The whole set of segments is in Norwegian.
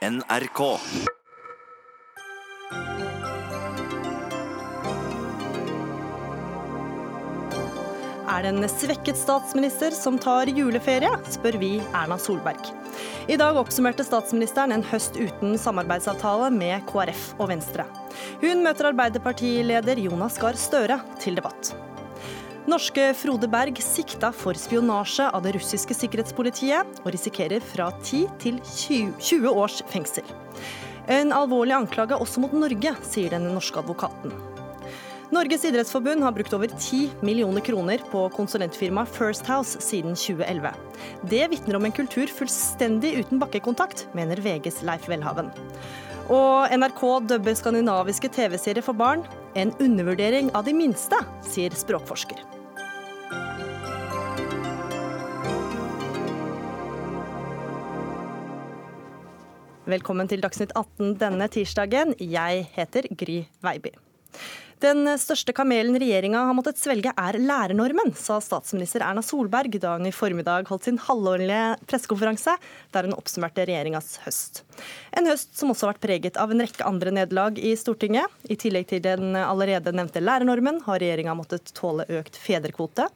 NRK. Er det en svekket statsminister som tar juleferie, spør vi Erna Solberg. I dag oppsummerte statsministeren en høst uten samarbeidsavtale med KrF og Venstre. Hun møter Arbeiderpartileder Jonas Gahr Støre til debatt. Norske Frode Berg sikta for spionasje av det russiske sikkerhetspolitiet, og risikerer fra 10 til 20 års fengsel. En alvorlig anklage også mot Norge, sier den norske advokaten. Norges idrettsforbund har brukt over 10 millioner kroner på konsulentfirmaet First House siden 2011. Det vitner om en kultur fullstendig uten bakkekontakt, mener VGs Leif Welhaven. Og NRK dubber skandinaviske TV-serier for barn. En undervurdering av de minste, sier språkforsker. Velkommen til Dagsnytt 18 denne tirsdagen. Jeg heter Gry Veiby. Den største kamelen regjeringa har måttet svelge er lærernormen, sa statsminister Erna Solberg da hun i formiddag holdt sin halvårlige pressekonferanse der hun oppsummerte regjeringas høst. En høst som også har vært preget av en rekke andre nederlag i Stortinget. I tillegg til den allerede nevnte lærernormen har regjeringa måttet tåle økt fedrekvote,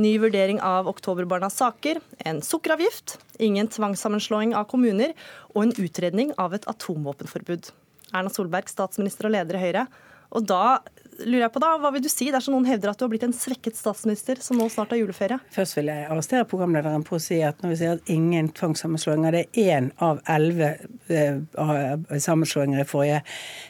ny vurdering av oktoberbarnas saker, en sukkeravgift, ingen tvangssammenslåing av kommuner og en utredning av et atomvåpenforbud. Erna Solberg, statsminister og leder i Høyre. Og da lurer jeg på da, Hva vil du si dersom noen hevder at du har blitt en svekket statsminister som nå snart har juleferie? Først vil jeg arrestere programlederen på å si at når vi sier at ingen tvangssammenslåinger, det er én av elleve eh, sammenslåinger i forrige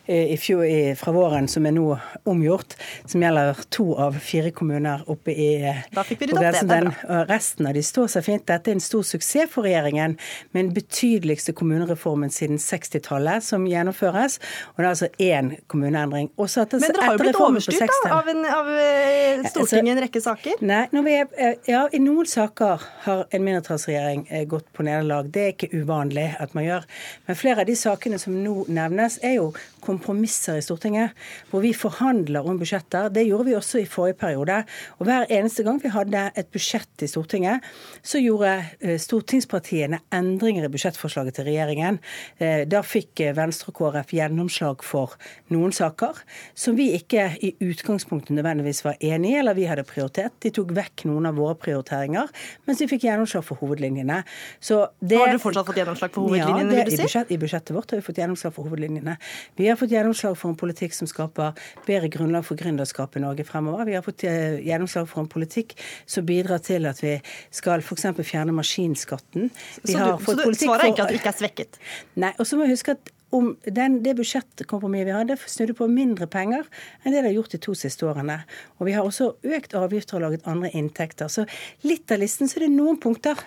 eh, i fjor, i, fra våren som er nå omgjort, som gjelder to av fire kommuner oppe i eh, Da fikk vi ryddet opp det. Resten av de står seg fint. Dette er en stor suksess for regjeringen, med den betydeligste kommunereformen siden 60-tallet som gjennomføres. Og det er altså én kommuneendring. Også at det, Men dere har jo blitt blitt overstyrt da, av, en, av eh, Stortinget en rekke saker? Nei, er, eh, ja, I noen saker har en mindretallsregjering eh, gått på nederlag. Det er ikke uvanlig at man gjør. Men flere av de sakene som nå nevnes, er jo kompromisser i Stortinget, hvor vi forhandler om budsjetter. Det gjorde vi også i forrige periode. Og hver eneste gang vi hadde et budsjett i Stortinget, så gjorde stortingspartiene endringer i budsjettforslaget til regjeringen. Da fikk Venstre og KrF gjennomslag for noen saker som vi ikke i utgangspunktet nødvendigvis var enig i, eller vi hadde prioritet. De tok vekk noen av våre prioriteringer, mens vi fikk gjennomslag for hovedlinjene. Det, har du fortsatt fått gjennomslag for hovedlinjene, ja, det, vil du si? I, budsjett, I budsjettet vårt har vi fått gjennomslag for hovedlinjene. Vi har fått gjennomslag for en politikk som skaper bedre grunnlag for gründerskap i Norge fremover. Vi har fått eh, gjennomslag for en politikk som bidrar til at vi skal f.eks. fjerne maskinskatten. Vi så du, så du svarer egentlig at det ikke er svekket? Nei. og så må vi huske at om den, det budsjettkompromisset vi hadde, snudde på mindre penger enn det det har gjort de to siste årene. Og vi har også økt avgifter og laget andre inntekter. Så litt av listen så er det noen punkter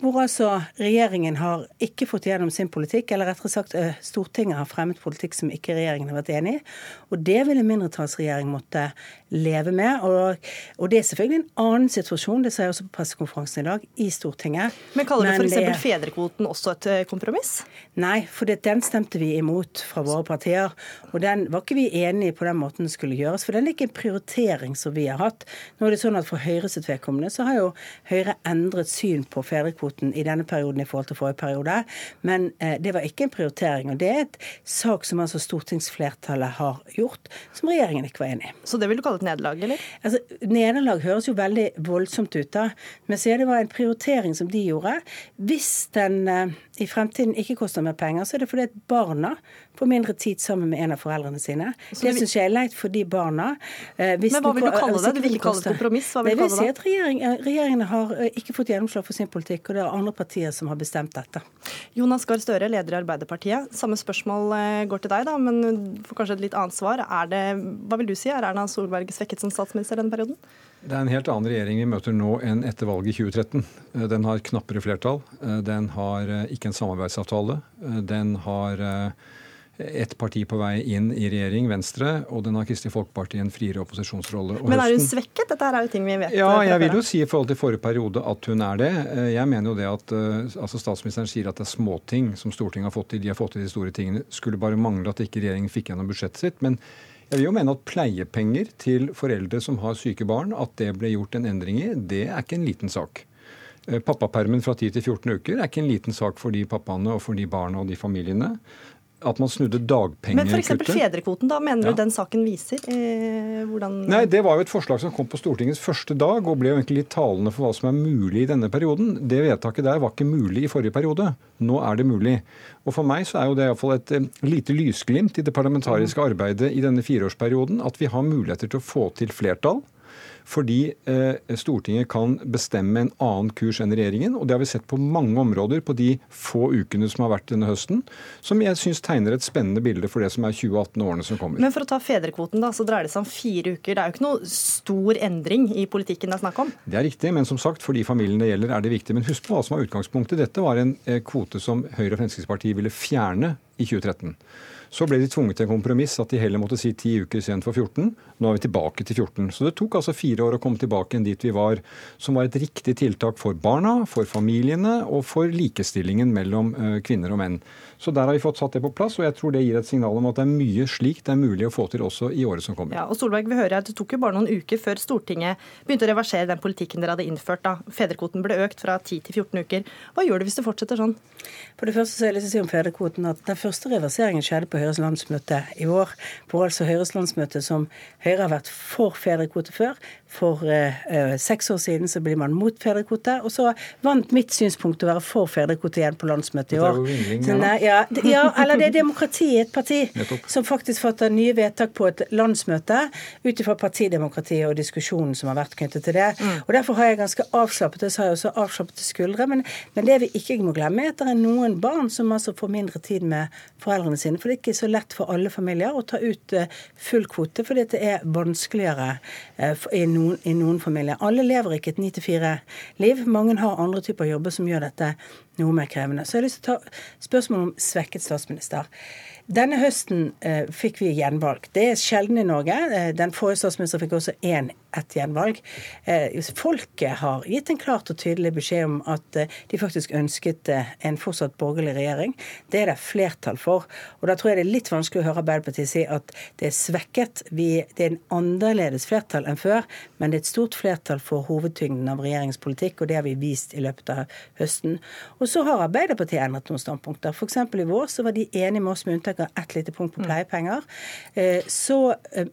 hvor altså regjeringen har ikke fått gjennom sin politikk, eller rettere sagt eh, Stortinget har fremmet politikk som ikke regjeringen har vært enig i. Og det vil en mindretallsregjering måtte leve med. Og, og, det er selvfølgelig en annen situasjon, det sa jeg også på pressekonferansen i dag, i Stortinget. Men kaller du f.eks. fedrekvoten også et eh, kompromiss? Nei, for den stemte vi imot fra våre partier. Og den var ikke vi enige på den måten det skulle gjøres, for den er ikke en prioritering som vi har hatt. Nå er det sånn at For Høyres vedkommende så har jo Høyre endret syn på fedrekvoten fedrekvoten i denne perioden i forhold til forrige periode. Men eh, det var ikke en prioritering. Og det er et sak som altså stortingsflertallet har gjort, som regjeringen ikke var enig i. Så det vil du kalle et nederlag, eller? Altså, Nederlag høres jo veldig voldsomt ut, da. Men så er det var en prioritering som de gjorde. Hvis den eh, i fremtiden ikke koster mer penger, så er det fordi at barna får mindre tid sammen med en av foreldrene sine. Så det syns jeg er leit for de barna. Eh, Men hva vil du kalle det? Du vil ikke kalle det kompromiss? Hva vil du kalle det? Jeg vil si at regjeringen, regjeringen har ikke fått gjennomslag for sin politikk. og det er andre partier som har bestemt dette. Jonas Gahr Støre, leder i Arbeiderpartiet. Samme spørsmål eh, går til deg, da, men får kanskje et litt annet svar. Det, hva vil du si, er Erna Solberg svekket som statsminister denne perioden? Det er en helt annen regjering vi møter nå enn etter valget i 2013. Eh, den har knappere flertall. Eh, den har ikke en samarbeidsavtale. Den har ett parti på vei inn i regjering, Venstre, og den har Kristelig Folkeparti en friere opposisjonsrolle. Men er hun svekket? Dette er jo ting vi vet. Ja, jeg vil jo si i forhold til forrige periode at hun er det. Eh, jeg mener jo det at eh, altså Statsministeren sier at det er småting som Stortinget har fått til. De har fått til de store tingene. Skulle bare mangle at ikke regjeringen fikk gjennom budsjettet sitt. men jeg vil jo mene at pleiepenger til foreldre som har syke barn, at det ble gjort en endring i, det er ikke en liten sak. Eh, pappapermen fra 10 til 14 uker er ikke en liten sak for de pappaene og for de barna og de familiene at man snudde dagpengekuttet. Men f.eks. fedrekvoten, da mener ja. du den saken viser eh, hvordan Nei, Det var jo et forslag som kom på Stortingets første dag og ble jo egentlig litt talende for hva som er mulig i denne perioden. Det vedtaket der var ikke mulig i forrige periode. Nå er det mulig. Og For meg så er jo det iallfall et eh, lite lysglimt i det parlamentariske arbeidet i denne fireårsperioden at vi har muligheter til å få til flertall fordi eh, Stortinget kan bestemme en annen kurs enn regjeringen. og Det har vi sett på mange områder på de få ukene som har vært denne høsten, som jeg syns tegner et spennende bilde for det som er 2018-årene som kommer. Men for å ta fedrekvoten, da, så dreier det seg om fire uker. Det er jo ikke noe stor endring i politikken det er snakk om? Det er riktig, men som sagt, for de familiene det gjelder, er det viktig. Men husk på hva som var utgangspunktet. Dette var en eh, kvote som Høyre og Fremskrittspartiet ville fjerne i 2013. Så ble de tvunget til en kompromiss at de heller måtte si ti uker istedenfor 14. Nå er vi tilbake til 14. Så det tok altså fire år å komme tilbake igjen dit vi var, som var et riktig tiltak for barna, for familiene og for likestillingen mellom eh, kvinner og menn. Så der har vi fått satt det på plass, og jeg tror det gir et signal om at det er mye slik det er mulig å få til også i året som kommer. Ja, og Solberg, vi hører at Det tok jo bare noen uker før Stortinget begynte å reversere den politikken dere hadde innført da fedrekvoten ble økt fra 10 til 14 uker. Hva gjør du hvis det fortsetter sånn? For det første så har jeg lyst til å si om fedrekvoten at Den første reverseringen skjedde på Høyres landsmøte i år. for altså Høyres landsmøte som Høyre har vært for fedrekvote før. For eh, eh, seks år siden så blir man mot fedrekvote. Og så vant mitt synspunkt å være for fedrekvote igjen på landsmøtet i år. Så, nei, ja, ja, eller det er demokrati i et parti som faktisk fatter nye vedtak på et landsmøte ut ifra partidemokratiet og diskusjonen som har vært knyttet til det. Mm. Og Derfor har jeg ganske avslappet det, så har jeg også avslappet skuldre. Men, men, det vi ikke må glemme, er at det er noen barn som altså får mindre tid med foreldrene sine. For det er ikke så lett for alle familier å ta ut uh, full kvote, fordi det er vanskeligere uh, i noen i noen familier. Alle lever ikke et ni til fire-liv. Mange har andre typer jobber som gjør dette noe mer krevende. Så jeg har lyst til å ta spørsmål om svekket statsminister. Denne høsten eh, fikk vi gjenvalg. Det er sjelden i Norge. Eh, den forrige statsministeren fikk også én ett gjenvalg. Eh, folket har gitt en klart og tydelig beskjed om at eh, de faktisk ønsket eh, en fortsatt borgerlig regjering. Det er det flertall for. Og da tror jeg det er litt vanskelig å høre Arbeiderpartiet si at det er svekket. Vi, det er en annerledes flertall enn før, men det er et stort flertall for hovedtyngden av regjeringens politikk, og det har vi vist i løpet av høsten. Og så har Arbeiderpartiet endret noen standpunkter. F.eks. i vår så var de enige med oss med unntak av ett lite punkt på mm. pleiepenger. Så,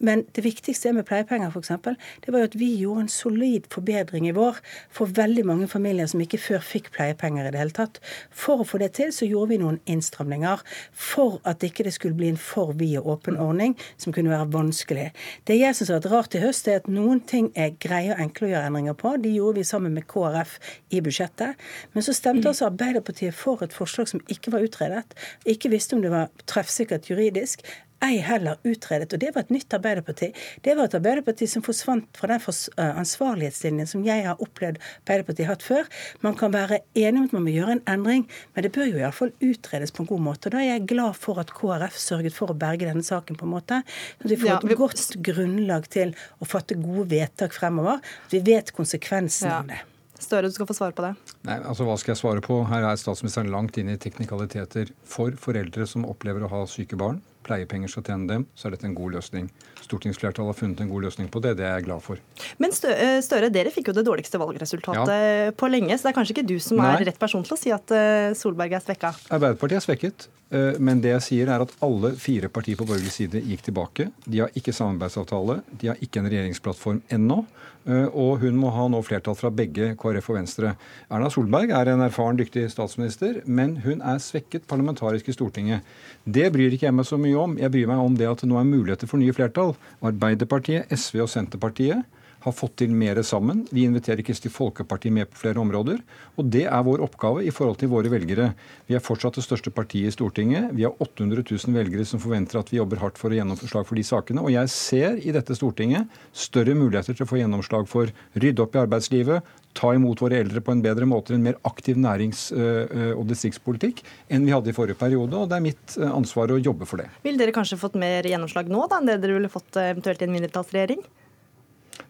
men det viktigste med pleiepenger for eksempel, var jo at vi gjorde en solid forbedring i vår for veldig mange familier som ikke før fikk pleiepenger i det hele tatt. For å få det til så gjorde vi noen innstramninger for at ikke det skulle bli en for vid og åpen ordning som kunne være vanskelig. Det jeg syns har vært rart i høst, er at noen ting er greie og enkle å gjøre endringer på. De gjorde vi sammen med KrF i budsjettet. Men så stemte altså Arbeiderpartiet for et forslag som ikke var utredet. Ikke visste om det var treffsikkert juridisk ei heller utredet. Og det var et nytt Arbeiderparti. Det var et Arbeiderparti som forsvant fra den eh, ansvarlighetslinjen som jeg har opplevd Arbeiderpartiet hatt før. Man kan være enig om at man må gjøre en endring, men det bør jo iallfall utredes på en god måte. Og da er jeg glad for at KrF sørget for å berge denne saken på en måte. At vi får ja, vi... et godt grunnlag til å fatte gode vedtak fremover. At vi vet konsekvensen ja. av det. Støre, du skal få svare på det. Nei, altså Hva skal jeg svare på? Her er statsministeren langt inn i teknikaliteter for foreldre som opplever å ha syke barn. Pleiepenger skal tjene dem, så er dette en god løsning. Stortingsflertallet har funnet en god løsning på det. Det er jeg glad for. Men eh, Støre, dere fikk jo det dårligste valgresultatet ja. på lenge, så det er kanskje ikke du som Nei. er rett person til å si at eh, Solberg er svekka? Arbeiderpartiet er svekket. Eh, men det jeg sier er at alle fire partier på borgerlig side gikk tilbake. De har ikke samarbeidsavtale, de har ikke en regjeringsplattform ennå. Og hun må ha nå flertall fra begge KrF og Venstre. Erna Solberg er en erfaren, dyktig statsminister, men hun er svekket parlamentarisk i Stortinget. Det bryr ikke jeg meg så mye om. Jeg bryr meg om det at det nå er muligheter for nye flertall. Arbeiderpartiet, SV og Senterpartiet har fått til mer sammen. Vi inviterer Kristelig Folkeparti med på flere områder. Og det er vår oppgave i forhold til våre velgere. Vi er fortsatt det største partiet i Stortinget. Vi har 800 000 velgere som forventer at vi jobber hardt for å gjennomslag for de sakene. Og jeg ser i dette Stortinget større muligheter til å få gjennomslag for rydde opp i arbeidslivet, ta imot våre eldre på en bedre måte, en mer aktiv nærings- og distriktspolitikk enn vi hadde i forrige periode. Og det er mitt ansvar å jobbe for det. Vil dere kanskje fått mer gjennomslag nå da, enn det dere ville fått eventuelt i en mindretallsregjering?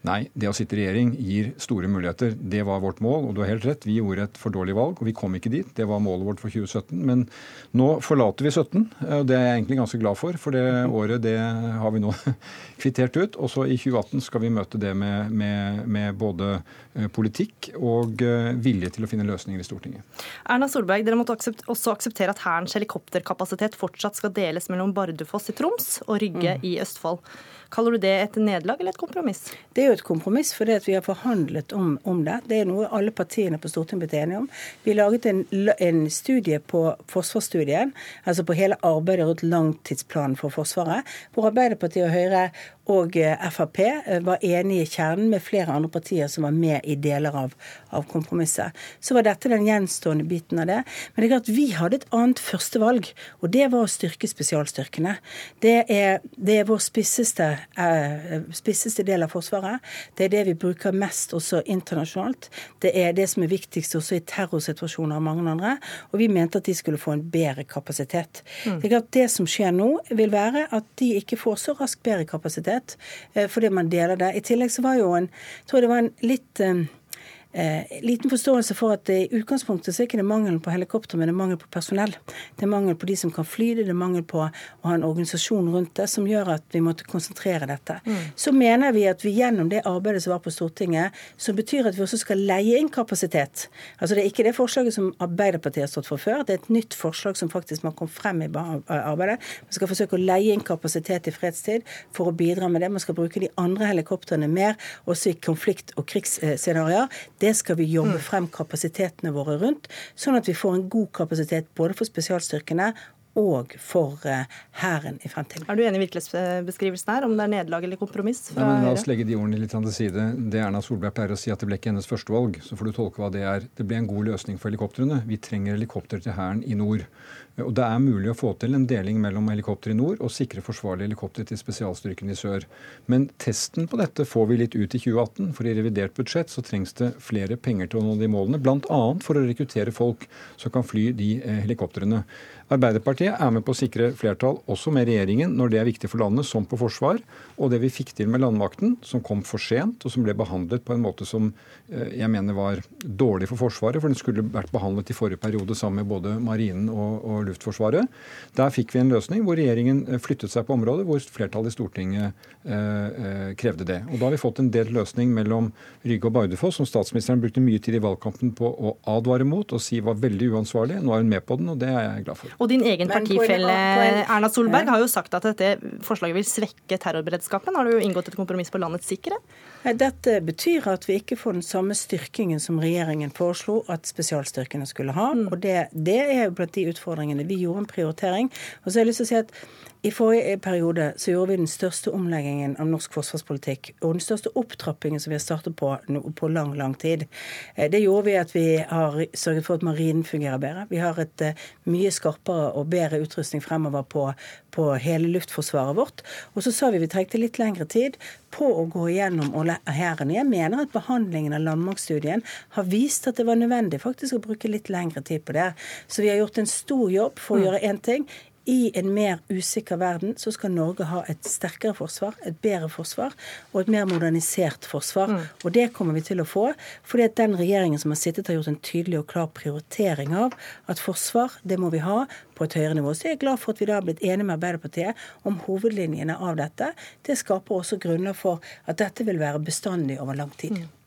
Nei, det å sitte i regjering gir store muligheter. Det var vårt mål, og du har helt rett. Vi gjorde et for dårlig valg, og vi kom ikke dit. Det var målet vårt for 2017. Men nå forlater vi 17, og det er jeg egentlig ganske glad for. For det året det har vi nå kvittert ut. Og så i 2018 skal vi møte det med, med, med både eh, politikk og eh, vilje til å finne løsninger i Stortinget. Erna Solberg, dere måtte også akseptere at Hærens helikopterkapasitet fortsatt skal deles mellom Bardufoss i Troms og Rygge mm. i Østfold. Kaller du det et nederlag eller et kompromiss? Det er jo et kompromiss for vi har forhandlet om, om, det. Det er noe alle partiene på Stortinget blitt enige om. Vi laget en, en studie på forsvarsstudien, altså på hele arbeidet rundt langtidsplanen for Forsvaret, hvor Arbeiderpartiet og Høyre og eh, Frp eh, var enige i kjernen med flere andre partier som var med i deler av, av, kompromisset. Så var dette den gjenstående biten av det. Men det er klart vi hadde et annet førstevalg, og det var å styrke spesialstyrkene. Det er, det er vår spisseste, eh, spisseste, del av Forsvaret. Det er det vi bruker mest også internasjonalt. Det er det som er viktigst også i terrorsituasjoner og mange andre. Og vi mente at de skulle få en bedre kapasitet. Mm. Det er klart det som skjer nå, vil være at de ikke får så raskt bedre kapasitet fordi man deler det. I tillegg så var jo en tror jeg det var en litt eh, eh, liten forståelse for at i utgangspunktet så er ikke det mangel på helikopter, men det er mangel på personell. Det er mangel på de som kan fly det, det er mangel på å ha en organisasjon rundt det som gjør at vi måtte konsentrere dette. Mm. Så mener vi at vi gjennom det arbeidet som var på Stortinget, som betyr at vi også skal leie inn kapasitet. Altså det er ikke det forslaget som Arbeiderpartiet har stått for før, det er et nytt forslag som faktisk man kom frem i arbeidet. Man skal forsøke å leie inn kapasitet i fredstid for å bidra med det. Man skal bruke de andre helikoptrene mer, også i konflikt- og krigsscenarioer. Det skal vi jobbe mm. frem kapasitetene våre rundt, sånn at vi får en god kapasitet både for spesialstyrkene og for eh, Hæren i fremtiden. Er du enig i virkelighetsbeskrivelsen her, om det er nederlag eller kompromiss? Nei, men La oss legge de ordene litt til side. Det Erna Solberg pleier å si, at det ble ikke hennes førstevalg. Så får du tolke hva det er. Det ble en god løsning for helikoptrene. Vi trenger helikopter til Hæren i nord. Og Det er mulig å få til en deling mellom helikopter i nord og sikre forsvarlige helikopter til spesialstyrkene i sør. Men testen på dette får vi litt ut i 2018, for i revidert budsjett så trengs det flere penger til å nå de målene. Bl.a. for å rekruttere folk som kan fly de eh, helikoptrene. Arbeiderpartiet er med på å sikre flertall også med regjeringen når det er viktig for landet, som på forsvar. Og det vi fikk til med landmakten, som kom for sent, og som ble behandlet på en måte som jeg mener var dårlig for Forsvaret, for den skulle vært behandlet i forrige periode sammen med både Marinen og, og Luftforsvaret. Der fikk vi en løsning hvor regjeringen eh, flyttet seg på området, hvor flertallet i Stortinget eh, eh, krevde det. Og Da har vi fått en delt løsning mellom Rygge og Bardufoss, som statsministeren brukte mye tid i valgkampen på å advare mot og si var veldig uansvarlig. Nå er hun med på den, og det er jeg glad for. Og din egen partifelle Erna Solberg har jo sagt at dette forslaget vil svekke terrorberedskapen. Har du inngått et kompromiss på landets sikkerhet? Dette betyr at vi ikke får den samme styrkingen som regjeringen foreslo at spesialstyrkene skulle ha. Mm. Og det, det er jo blant de utfordringene vi gjorde en prioritering. Og så har jeg lyst til å si at i forrige periode så gjorde vi den største omleggingen av norsk forsvarspolitikk og den største opptrappingen som vi har startet på på lang, lang tid. Eh, det gjorde vi at vi har sørget for at marinen fungerer bedre. Vi har et eh, mye skarpere og bedre utrustning fremover på, på hele luftforsvaret vårt. Og så sa vi vi trengte litt lengre tid på å gå igjennom hæren. Jeg mener at behandlingen av landmaktstudien har vist at det var nødvendig faktisk å bruke litt lengre tid på det. Så vi har gjort en stor jobb for å mm. gjøre én ting i en mer usikker verden så skal Norge ha et sterkere forsvar, et bedre forsvar og et mer modernisert forsvar. Mm. Og det kommer vi til å få, fordi at den regjeringen som har sittet, har gjort en tydelig og klar prioritering av at forsvar, det må vi ha på et høyere nivå. Så jeg er glad for at vi da har blitt enige med Arbeiderpartiet om hovedlinjene av dette. Det skaper også grunner for at dette vil være bestandig over lang tid. Mm.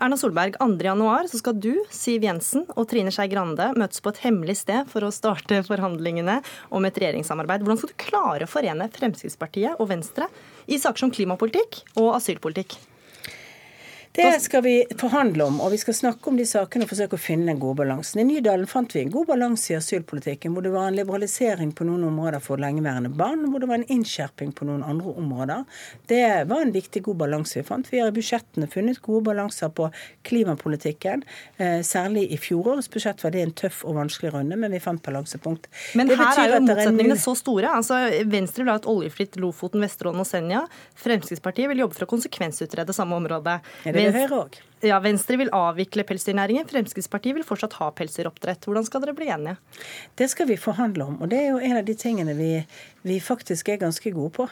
Erna Solberg, 2.1 så skal du, Siv Jensen og Trine Skei Grande møtes på et hemmelig sted for å starte forhandlingene om et regjeringssamarbeid. Hvordan skal du klare å forene Fremskrittspartiet og Venstre i saker som klimapolitikk og asylpolitikk? Det skal vi forhandle om, og vi skal snakke om de sakene og forsøke å finne den gode balansen. I Nydalen fant vi en god balanse i asylpolitikken, hvor det var en liberalisering på noen områder for lengeværende barn, hvor det var en innskjerping på noen andre områder. Det var en viktig, god balanse vi fant. Vi har i budsjettene funnet gode balanser på klimapolitikken. Eh, særlig i fjorårets budsjett var det en tøff og vanskelig runde, men vi fant balansepunkt. Men her er jo motsetningene så store. Altså, Venstre vil ha et oljefritt Lofoten, Vesterålen og Senja. Fremskrittspartiet vil jobbe for å konsekvensutrede samme område. Er det her òg? Ja, Venstre vil avvikle pelsdyrnæringen. Fremskrittspartiet vil fortsatt ha pelsdyroppdrett. Hvordan skal dere bli enige? Det skal vi forhandle om. og Det er jo en av de tingene vi, vi faktisk er ganske gode på.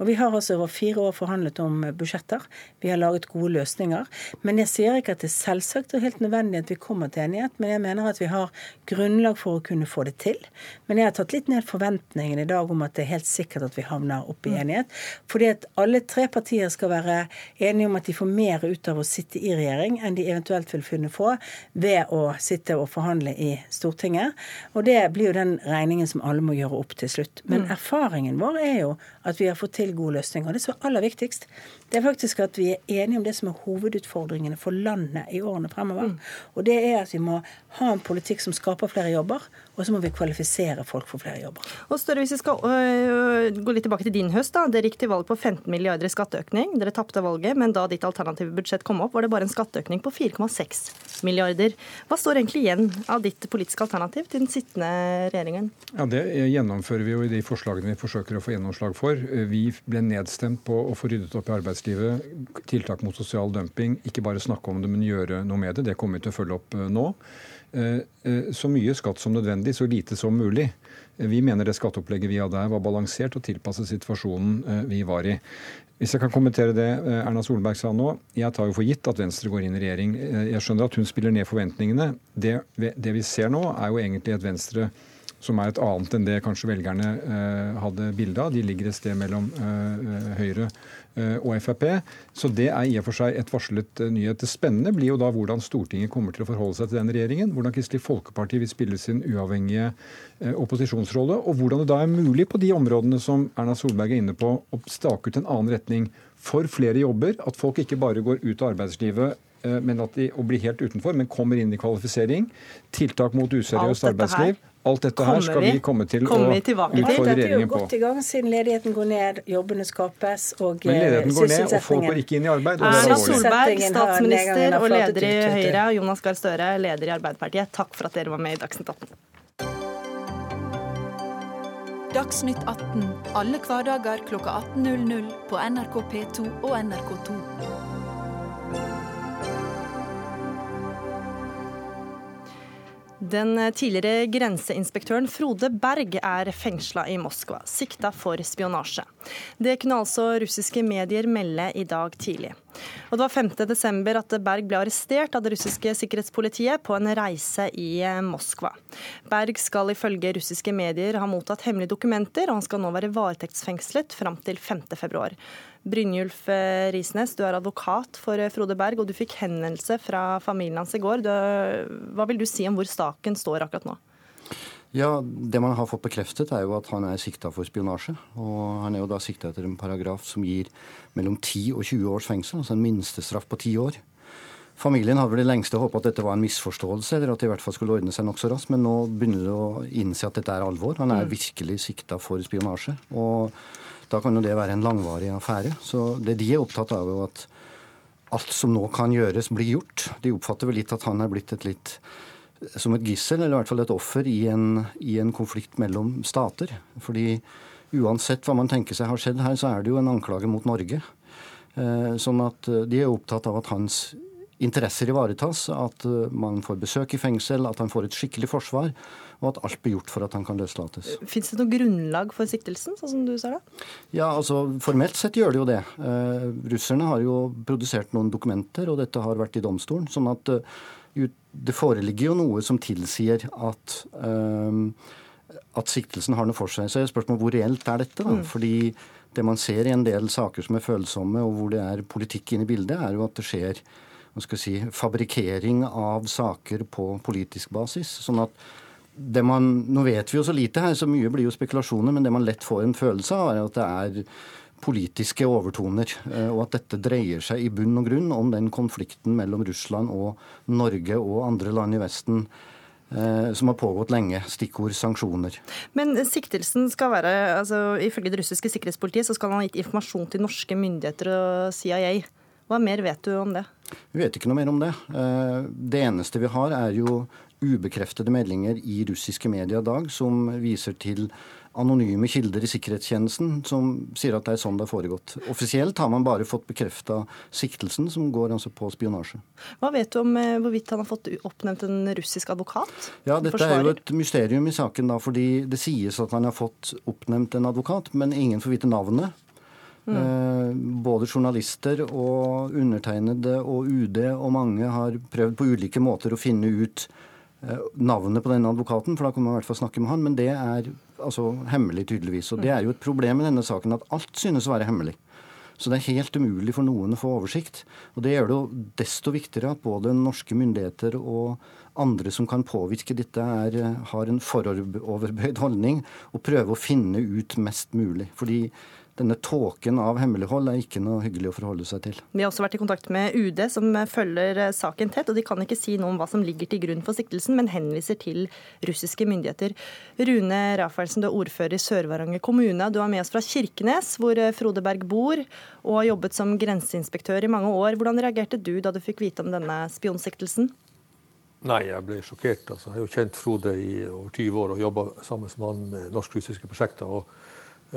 Og Vi har altså over fire år forhandlet om budsjetter. Vi har laget gode løsninger. Men jeg sier ikke at det er selvsagt og helt nødvendig at vi kommer til enighet, men jeg mener at vi har grunnlag for å kunne få det til. Men jeg har tatt litt ned forventningene i dag om at det er helt sikkert at vi havner opp i enighet. Fordi at alle tre partier skal være enige om at de får mer ut av å sitte i regjering regjering enn de eventuelt vil kunne få ved å sitte og forhandle i Stortinget. Og det blir jo den regningen som alle må gjøre opp til slutt. Men mm. erfaringen vår er jo at vi har fått til gode løsninger. Og det som er aller viktigst, det er faktisk at vi er enige om det som er hovedutfordringene for landet i årene fremover. Mm. Og det er at vi må ha en politikk som skaper flere jobber, og så må vi kvalifisere folk for flere jobber. Og Større, hvis vi skal øh, gå litt tilbake til din høst, da. Dere gikk til valg på 15 milliarder i skatteøkning. Dere tapte valget, men da ditt alternative budsjett kom opp, var det bare en skatteøkning på 4,6 milliarder. Hva står egentlig igjen av ditt politiske alternativ til den sittende regjeringen? Ja, Det gjennomfører vi jo i de forslagene vi forsøker å få gjennomslag for. Vi ble nedstemt på å få ryddet opp i arbeidslivet, tiltak mot sosial dumping. Ikke bare snakke om det, men gjøre noe med det. Det kommer vi til å følge opp øh, nå. Eh, eh, så mye skatt som nødvendig, så lite som mulig. Eh, vi mener det skatteopplegget vi hadde her var balansert og tilpasset situasjonen vi var i. Hvis jeg kan kommentere det Erna Solberg sa nå. Jeg tar jo for gitt at Venstre går inn i regjering. Jeg skjønner at hun spiller ned forventningene. Det, det vi ser nå, er jo egentlig et Venstre som er et annet enn det kanskje velgerne hadde bilde av. De ligger et sted mellom Høyre Eh, og Frp. Så det er i og for seg et varslet eh, nyhet. Det spennende blir jo da hvordan Stortinget kommer til å forholde seg til den regjeringen. Hvordan Kristelig Folkeparti vil spille sin uavhengige eh, opposisjonsrolle. Og hvordan det da er mulig på de områdene som Erna Solberg er inne på, å stake ut en annen retning for flere jobber. At folk ikke bare går ut av arbeidslivet men at de, og blir helt utenfor, men kommer inn i kvalifisering. Tiltak mot useriøst arbeidsliv. Alt dette her skal vi komme til å utfordre regjeringen på. Dette er jo godt i gang siden ledigheten går ned, jobbene skapes og Men ledigheten går ned, og folk går ikke inn i arbeid. Erna Solberg, statsminister og leder i Høyre, og Jonas Gahr Støre, leder i Arbeiderpartiet, takk for at dere var med i Dagsnytt 18. Dagsnytt 18 alle hverdager kl 18.00 på NRK P2 og NRK2. Den tidligere grenseinspektøren Frode Berg er fengsla i Moskva, sikta for spionasje. Det kunne altså russiske medier melde i dag tidlig. Og det var 5.12. at Berg ble arrestert av det russiske sikkerhetspolitiet på en reise i Moskva. Berg skal ifølge russiske medier ha mottatt hemmelige dokumenter, og han skal nå være varetektsfengslet fram til 5.2. Brynjulf eh, Risnes, du er advokat for eh, Frode Berg, og du fikk henvendelse fra familien hans i går. Du, hva vil du si om hvor staken står akkurat nå? Ja, Det man har fått bekreftet, er jo at han er sikta for spionasje. Og han er jo da sikta etter en paragraf som gir mellom 10 og 20 års fengsel, altså en minstestraff på 10 år. Familien hadde vel det lengste håpet at dette var en misforståelse, eller at det i hvert fall skulle ordne seg nokså raskt, men nå begynner det å innse at dette er alvor. Han er mm. virkelig sikta for spionasje. Og da kan jo det være en langvarig affære. Så det de er opptatt av, er jo at alt som nå kan gjøres, blir gjort. De oppfatter vel litt at han er blitt et litt som et gissel, eller i hvert fall et offer, i en, i en konflikt mellom stater. Fordi uansett hva man tenker seg har skjedd her, så er det jo en anklage mot Norge. Eh, sånn at eh, de er opptatt av at hans interesser ivaretas, at eh, man får besøk i fengsel, at han får et skikkelig forsvar, og at alt blir gjort for at han kan løslates. Fins det noe grunnlag for siktelsen, sånn som du sa det? Ja, altså Formelt sett gjør det jo det. Eh, russerne har jo produsert noen dokumenter, og dette har vært i domstolen. sånn at uh, det foreligger jo noe som tilsier at uh, at siktelsen har noe for seg. Så er spørsmålet hvor reelt er dette? da? Mm. Fordi det man ser i en del saker som er følsomme, og hvor det er politikk inne i bildet, er jo at det skjer hva skal si, fabrikkering av saker på politisk basis. sånn at man, Nå vet vi jo så lite her, så mye blir jo spekulasjoner, men det man lett får en følelse av, er at det er politiske overtoner. Eh, og at dette dreier seg i bunn og grunn om den konflikten mellom Russland og Norge og andre land i Vesten eh, som har pågått lenge. Stikkord sanksjoner. Men siktelsen skal være, altså Ifølge det russiske sikkerhetspolitiet så skal han ha gitt informasjon til norske myndigheter og CIA. Hva mer vet du om det? Vi vet ikke noe mer om det. Eh, det eneste vi har, er jo ubekreftede meldinger i russiske medier i dag som viser til anonyme kilder i sikkerhetstjenesten som sier at det er sånn det har foregått. Offisielt har man bare fått bekrefta siktelsen, som går altså på spionasje. Hva vet du om eh, hvorvidt han har fått oppnevnt en russisk advokat? Ja, Dette er jo et mysterium i saken, da, fordi det sies at han har fått oppnevnt en advokat, men ingen får vite navnet. Mm. Eh, både journalister og undertegnede og UD og mange har prøvd på ulike måter å finne ut eh, navnet på denne advokaten, for da kan man i hvert fall snakke med han. Men det er altså hemmelig, tydeligvis. Og det er jo et problem i denne saken at alt synes å være hemmelig. Så det er helt umulig for noen å få oversikt. Og det gjør det jo desto viktigere at både norske myndigheter og andre som kan påvirke dette, er, har en foroverbøyd holdning og prøver å finne ut mest mulig. Fordi denne tåken av hemmelighold er ikke noe hyggelig å forholde seg til. Vi har også vært i kontakt med UD, som følger eh, saken tett. og De kan ikke si noe om hva som ligger til grunn for siktelsen, men henviser til russiske myndigheter. Rune Rafaelsen, du er ordfører i Sør-Varanger kommune. Du er med oss fra Kirkenes, hvor eh, Frode Berg bor, og har jobbet som grenseinspektør i mange år. Hvordan reagerte du da du fikk vite om denne spionsiktelsen? Nei, jeg ble sjokkert. Altså, jeg har jo kjent Frode i over 20 år og jobba sammen med han med norsk-russiske prosjekter. og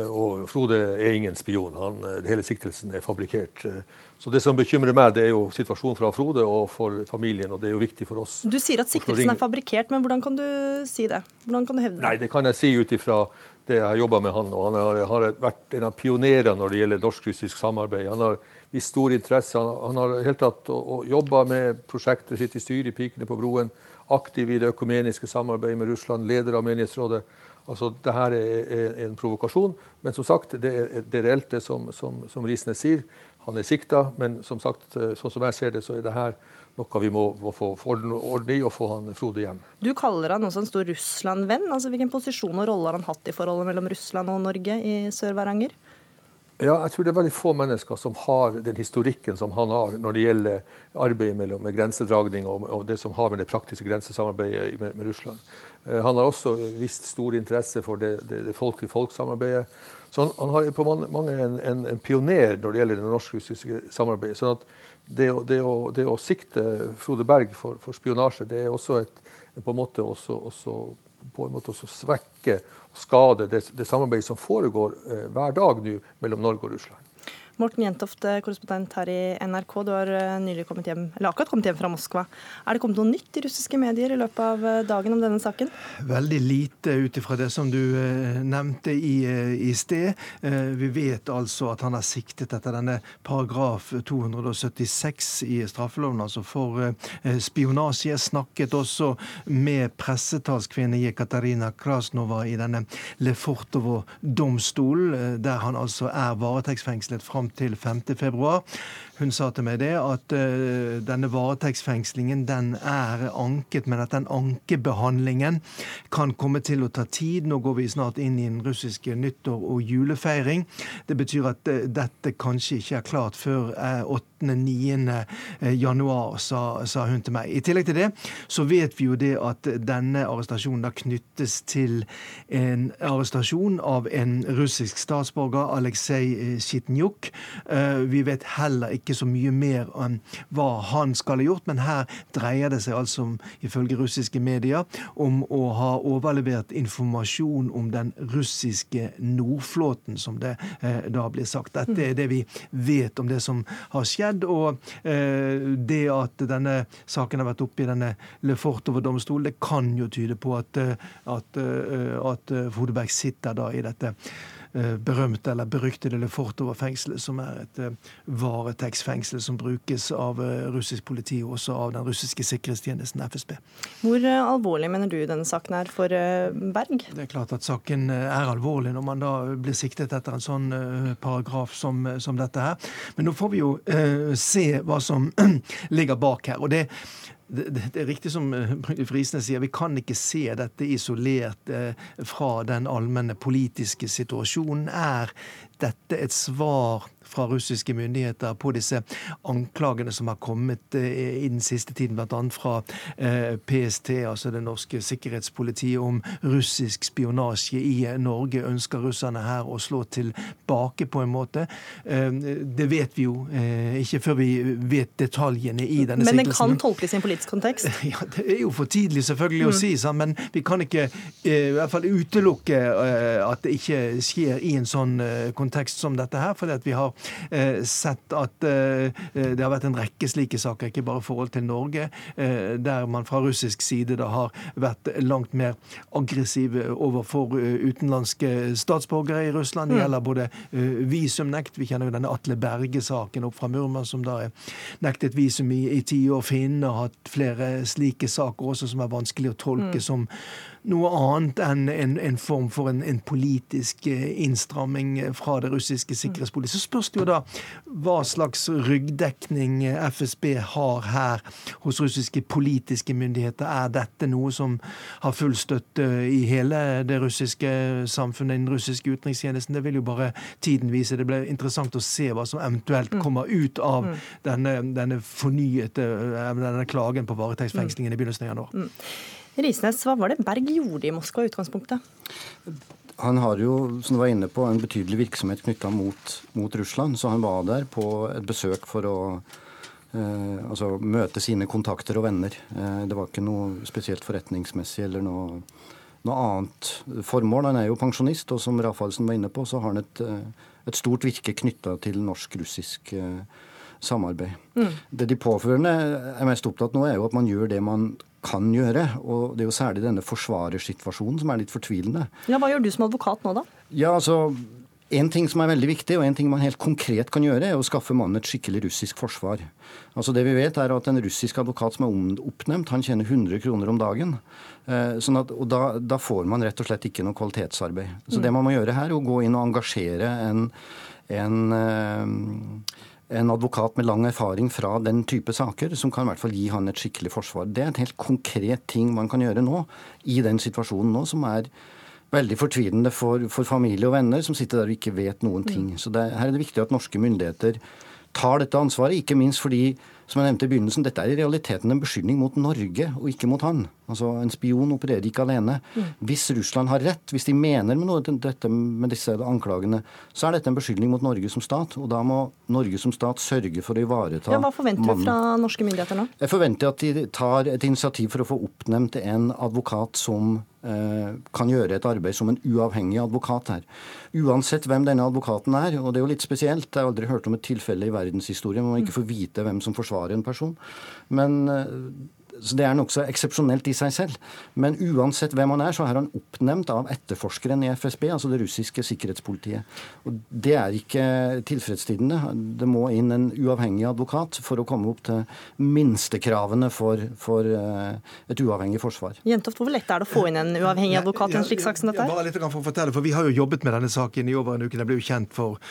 og Frode er ingen spion. Han, eh, hele siktelsen er fabrikkert. Eh, så Det som bekymrer meg, det er jo situasjonen fra Frode og for familien. og Det er jo viktig for oss. Du sier at siktelsen er fabrikkert, men hvordan kan du si det? Hvordan kan du hevde det? Nei, Det kan jeg si ut ifra det jeg har jobba med han. og Han har, har, vært en av pionerene når det gjelder norsk-russisk samarbeid. Han har vist stor interesse. Han, han har helt tatt jobba med prosjektet sitt i styret i Pikene på broen. Aktiv i det økumeniske samarbeidet med Russland, leder av menighetsrådet. Altså, det her er, en provokasjon. Men som sagt, det er, det er reelt, det som, som, som Risnes sier. Han er sikta, men som sagt, eh, sånn som jeg ser det, så er det her noe vi må, må få orden i og få han Frode hjem. Du kaller han også en stor Russland-venn. Altså, hvilken posisjon og rolle har han hatt i forholdet mellom Russland og Norge i Sør-Varanger? Ja, jeg tror det er veldig få mennesker som har den historikken som han har når det gjelder arbeidet mellom, med grensedragning og, og, det som har med det praktiske grensesamarbeidet med, med Russland. Eh, han har også vist stor interesse for det, det, det folk-til-folk-samarbeidet. Så han, han, har på mange en, en, en, pioner når det gjelder det norsk-russiske samarbeidet. sånn at det, det, å, det, å, sikte Frode Berg for, for, spionasje, det er også et, på en måte også, også, på en måte også svekke og skade det, det samarbeidet som foregår eh, hver dag nå mellom Norge og Russland. Morten Jentoft, eh, korrespondent her i NRK. Du har eh, nylig kommet hjem, eller akkurat kommet hjem fra Moskva. Er det kommet noe nytt i russiske medier i løpet av eh, dagen om denne saken? Veldig lite ut ifra det som du nevnte i, i, sted. Vi vet altså at han er siktet etter denne paragraf 276 i straffeloven, altså for spionasje. Snakket også med pressetalskvinne Jekaterina Krasnova i denne Lefortovo-domstolen, der han altså er varetektsfengslet fram til 5. Hun sa til meg det at uh, denne varetektsfengslingen den er anket, men at den ankebehandlingen kan komme til å ta tid. Nå går vi snart inn i den russiske nyttår- og julefeiring. Det betyr at uh, dette kanskje ikke er klart før uh, eh, 8.-9. januar, sa, sa, hun til meg. I tillegg til det så vet vi jo det at denne arrestasjonen da knyttes til en arrestasjon av en russisk statsborger, Aleksej Sjitnjuk. Vi vet heller ikke ikke så mye mer enn hva han skal ha gjort, men her dreier det seg altså, ifølge russiske medier, om å ha overlevert informasjon om den russiske Nordflåten, som det eh, da blir sagt. Dette er det vi vet om det som har skjedd. Og eh, det at denne saken har vært oppe i denne Lefortover-domstolen, det kan jo tyde på at, eh, at, eh, at Fodeberg sitter da i dette Eh, berømte eller beryktede Lefortovo-fengselet, som er et eh, varetektsfengsel som brukes av eh, russisk politi og også av den russiske sikkerhetstjenesten FSB. Hvor alvorlig mener du denne saken er for Berg? Det er klart at saken er alvorlig når man da blir siktet etter en sånn paragraf som, som dette her. Men nå får vi jo eh, se hva som ligger bak her. og det det, det, er riktig som eh, Frisnes sier, vi kan ikke se dette isolert eh, fra den allmenne politiske situasjonen. Er dette et svar fra russiske myndigheter på disse anklagene som har kommet i den siste tiden, bl.a. fra PST, altså det norske sikkerhetspolitiet, om russisk spionasje i Norge. Ønsker russerne her å slå tilbake på en måte? Det vet vi jo ikke før vi vet detaljene i denne sikkelsen. Men den kan tolkes i en politisk kontekst? Ja, Det er jo for tidlig selvfølgelig mm. å si, men vi kan ikke i hvert fall utelukke at det ikke skjer i en sånn kontekst som dette her. fordi vi har sett at det har vært en rekke slike saker, ikke bare i forhold til Norge, der man fra russisk side da har vært langt mer aggressiv overfor utenlandske statsborgere i Russland. Det mm. gjelder både visumnekt, vi kjenner jo denne Atle Berge-saken opp fra Murmansk, som da er nektet visum i, i ti år. Finnene har hatt flere slike saker også som er vanskelig å tolke mm. som noe annet enn en, en form for en, en, politisk eh, innstramming fra det russiske sikkerhetspolitiet. Så spørs det jo da hva slags ryggdekning FSB har her hos russiske politiske myndigheter. Er dette noe som har full støtte i hele det russiske samfunnet, den russiske utenrikstjenesten? Det vil jo bare tiden vise. Det blir interessant å se hva som eventuelt mm. kommer ut av mm. denne, denne fornyete eh, denne klagen på varetektsfengslingen i begynnelsen av januar. Risnes, hva var det Berg gjorde i Moskva i utgangspunktet? Han har jo, som du var inne på, en betydelig virksomhet knytta mot, mot, Russland. Så han var der på et besøk for å eh, altså, møte sine kontakter og venner. Eh, det var ikke noe spesielt forretningsmessig eller noe, noe, annet formål. Han er jo pensjonist, og som Rafalsen var inne på, så har han et, eh, et stort virke knytta til norsk-russisk eh, samarbeid. Mm. Det de påførende er mest opptatt nå, er jo at man gjør det man kan gjøre. Og det er jo særlig denne forsvarersituasjonen som er litt fortvilende. Ja, Hva gjør du som advokat nå, da? Ja, altså... En ting som er veldig viktig, og en ting man helt konkret kan gjøre, er å skaffe mannen et skikkelig russisk forsvar. Altså Det vi vet er at En russisk advokat som er oppnevnt, han tjener 100 kroner om dagen. Eh, sånn at, og da, da, får man rett og slett ikke noe kvalitetsarbeid. Så mm. det man må gjøre her, er å gå inn og engasjere en, en eh, en advokat med lang erfaring fra den type saker, som kan i hvert fall gi han et skikkelig forsvar. Det er et helt konkret ting man kan gjøre nå, i den situasjonen nå, som er veldig fortvilende for, for familie og venner som sitter der og ikke vet noen ting. Mm. Så det, her er det viktig at norske myndigheter tar dette ansvaret, ikke minst fordi som jeg nevnte i begynnelsen, dette er i realiteten en beskyldning mot Norge og ikke mot han. Altså, En spion opererer ikke alene. Mm. Hvis Russland har rett, hvis de mener med noe dette med disse anklagene, så er dette en beskyldning mot Norge som stat. Og da må Norge som stat sørge for å ivareta ja, Hva forventer mannen. du fra norske myndigheter nå? Jeg forventer at de tar et initiativ for å få oppnevnt en advokat som Eh, kan gjøre et arbeid som en uavhengig advokat her. Uansett hvem denne advokaten er, og det er jo litt spesielt, jeg har aldri hørt om et tilfelle i verdenshistorien hvor man ikke får vite hvem som forsvarer en person. Men eh, så Det er nokså eksepsjonelt i seg selv. Men uansett hvem han er, så er han oppnevnt av etterforskeren i FSB, altså det russiske sikkerhetspolitiet. Og Det er ikke tilfredsstillende. Det må inn en uavhengig advokat for å komme opp til minstekravene for, for uh, et uavhengig forsvar. Jentoft, hvor lett er det å få inn en uavhengig advokat i en slik sak som dette? Ja, bare litt for å fortelle, for Vi har jo jobbet med denne saken i over en uke. Den ble jo kjent for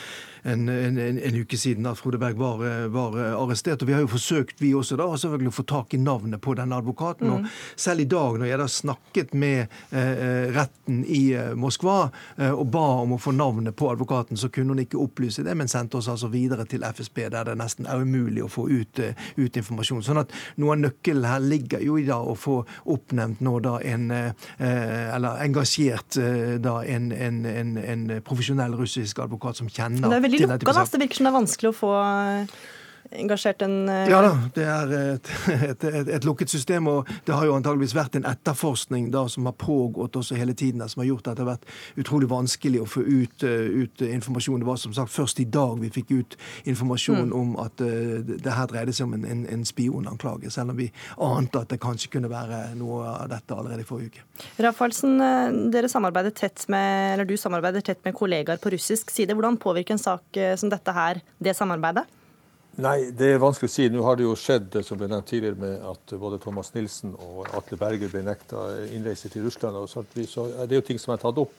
en, en, en, uke siden at Frode Berg var, var, arrestert. og Vi har jo forsøkt vi også da, selvfølgelig å få tak i navnet på denne advokaten. Mm. og Selv i dag, når jeg da snakket med eh, retten i eh, Moskva eh, og ba om å få navnet på advokaten, så kunne hun ikke opplyse det, men sendte oss altså videre til FSB, der det nesten er umulig å få ut, uh, ut informasjon. Sånn at noe av nøkkelen her ligger jo i da å få oppnevnt nå da en Eller engasjert da en, en, en, en profesjonell russisk advokat som kjenner veldig lukka, da. Det virker som det er vanskelig å få engasjert en uh... Ja da, det er et, et, et, et, lukket system. Og det har jo antageligvis vært en etterforskning da som har pågått også hele tiden, som har gjort at det har vært utrolig vanskelig å få ut, uh, ut informasjon. Det var som sagt først i dag vi fikk ut informasjon mm. om at uh, det her dreide seg om en, en, en, spionanklage, selv om vi ante at det kanskje kunne være noe av dette allerede i forrige uke. Rafalsen, dere samarbeider tett med, eller du samarbeider tett med kollegaer på russisk side. Hvordan påvirker en sak som dette her det samarbeidet? Nei, det er vanskelig å si. Nå har det jo skjedd det som ble nevnt tidligere med at både Thomas Nilsen og Atle Berger ble nekta innreise til Russland. Og så, det er jo ting som er tatt opp.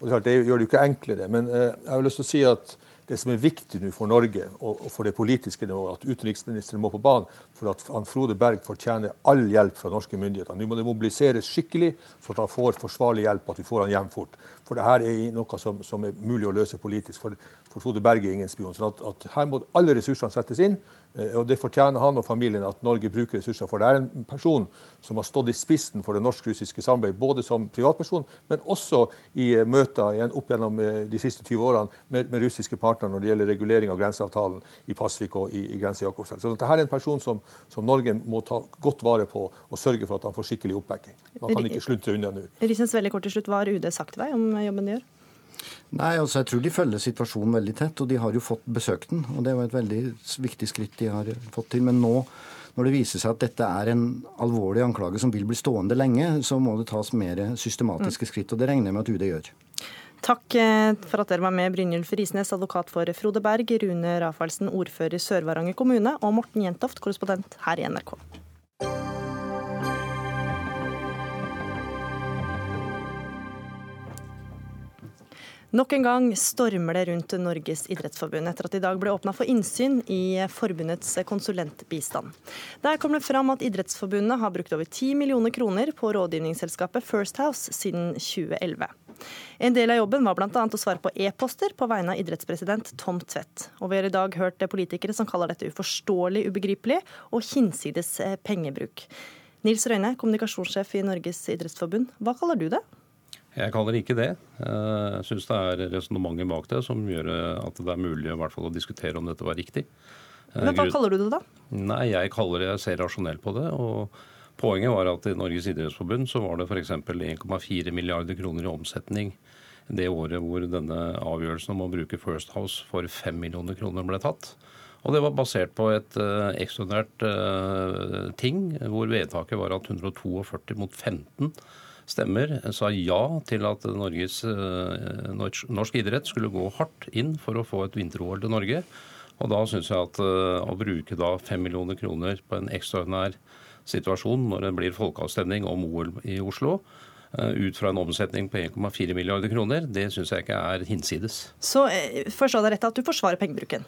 og Det, gjør det jo ikke enklere. Men eh, jeg har lyst til å si at det som er viktig nå for Norge og for det politiske nå, at utenriksministeren må på banen for at han Frode Berg fortjener all hjelp fra norske myndigheter. Nå må det mobiliseres skikkelig for at han får forsvarlig hjelp, at vi får han hjem fort. For det her er noe som, som, er mulig å løse politisk. For, for Frode Berge er ingen spion. sånn at, at her må alle ressursene settes inn. Eh, og Det fortjener han og familien at Norge bruker ressurser for. Det er en person som har stått i spissen for det norsk-russiske samarbeidet, både som privatperson, men også i møter igjen opp gjennom eh, de siste 20 årene med, med russiske partnere når det gjelder regulering av grenseavtalen i Pasvik og i, i Grense Jakobselv. Så dette er en person som, som, Norge må ta godt vare på og sørge for at han får skikkelig oppbacking. Man kan ikke slutte unna nå. Rissens veldig kort til slutt, Hva har UD sagt til deg om jobben de gjør? Nei, altså Jeg tror de følger situasjonen veldig tett, og de har jo fått besøkt den. og Det var et veldig viktig skritt de har fått til. Men nå, når det viser seg at dette er en alvorlig anklage som vil bli stående lenge, så må det tas mer systematiske skritt. og Det regner jeg med at UD gjør. Takk eh, for at dere var med, Brynjulf Risnes, advokat for Frode Berg, Rune Rafaelsen, ordfører i Sør-Varanger kommune, og Morten Jentoft, korrespondent her i NRK. Nok en gang stormer det rundt Norges idrettsforbund etter at det i dag ble åpna for innsyn i forbundets konsulentbistand. Der kom det fram at Idrettsforbundet har brukt over 10 millioner kroner på rådgivningsselskapet First House siden 2011. En del av jobben var bl.a. å svare på e-poster på vegne av idrettspresident Tom Tvedt. Og vi har i dag hørt politikere som kaller dette uforståelig, ubegripelig og hinsides pengebruk. Nils Røyne, kommunikasjonssjef i Norges idrettsforbund, hva kaller du det? Jeg kaller det ikke det. Jeg syns det er resonnementet bak det som gjør at det er mulig i hvert fall å diskutere om dette var riktig. Men Hva kaller du det da? Nei, Jeg kaller det, jeg ser rasjonelt på det. og Poenget var at i Norges idrettsforbund så var det f.eks. 1,4 milliarder kroner i omsetning det året hvor denne avgjørelsen om å bruke First House for 5 millioner kroner ble tatt. Og det var basert på et uh, ekstraordinært uh, ting, hvor vedtaket var at 142 mot 15 stemmer sa ja til at Norges, eh, norsk idrett skulle gå hardt inn for å få et vinter-OL til Norge. Og da syns jeg at eh, å bruke da fem millioner kroner på en ekstraordinær situasjon når det blir folkeavstemning om OL i Oslo, eh, ut fra en omsetning på 1,4 milliarder kroner, det syns jeg ikke er hinsides. Så forstår jeg rett at du forsvarer pengebruken?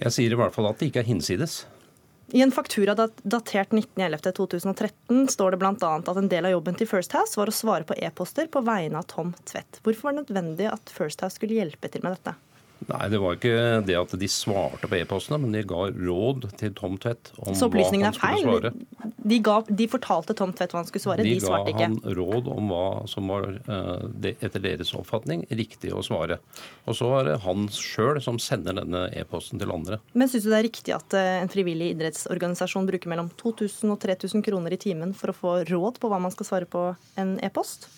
Jeg sier i hvert fall at det ikke er hinsides. I en faktura datert 19.11.2013 står det bl.a. at en del av jobben til First House var å svare på e-poster på vegne av Tom Tvedt. Hvorfor var det nødvendig at First House skulle hjelpe til med dette? Nei, det var ikke det at de svarte på e-postene, men de ga råd til Tom Tvedt om hva han skulle svare. De, ga, de fortalte Tom Tvedt hva han skulle svare, de, de svarte ikke? De ga han råd om hva som var, eh, etter deres oppfatning, riktig å svare. Og så er det han sjøl som sender denne e-posten til andre. Men syns du det er riktig at eh, en frivillig idrettsorganisasjon bruker mellom 2000 og 3000 kroner i timen for å få råd på hva man skal svare på en e-post?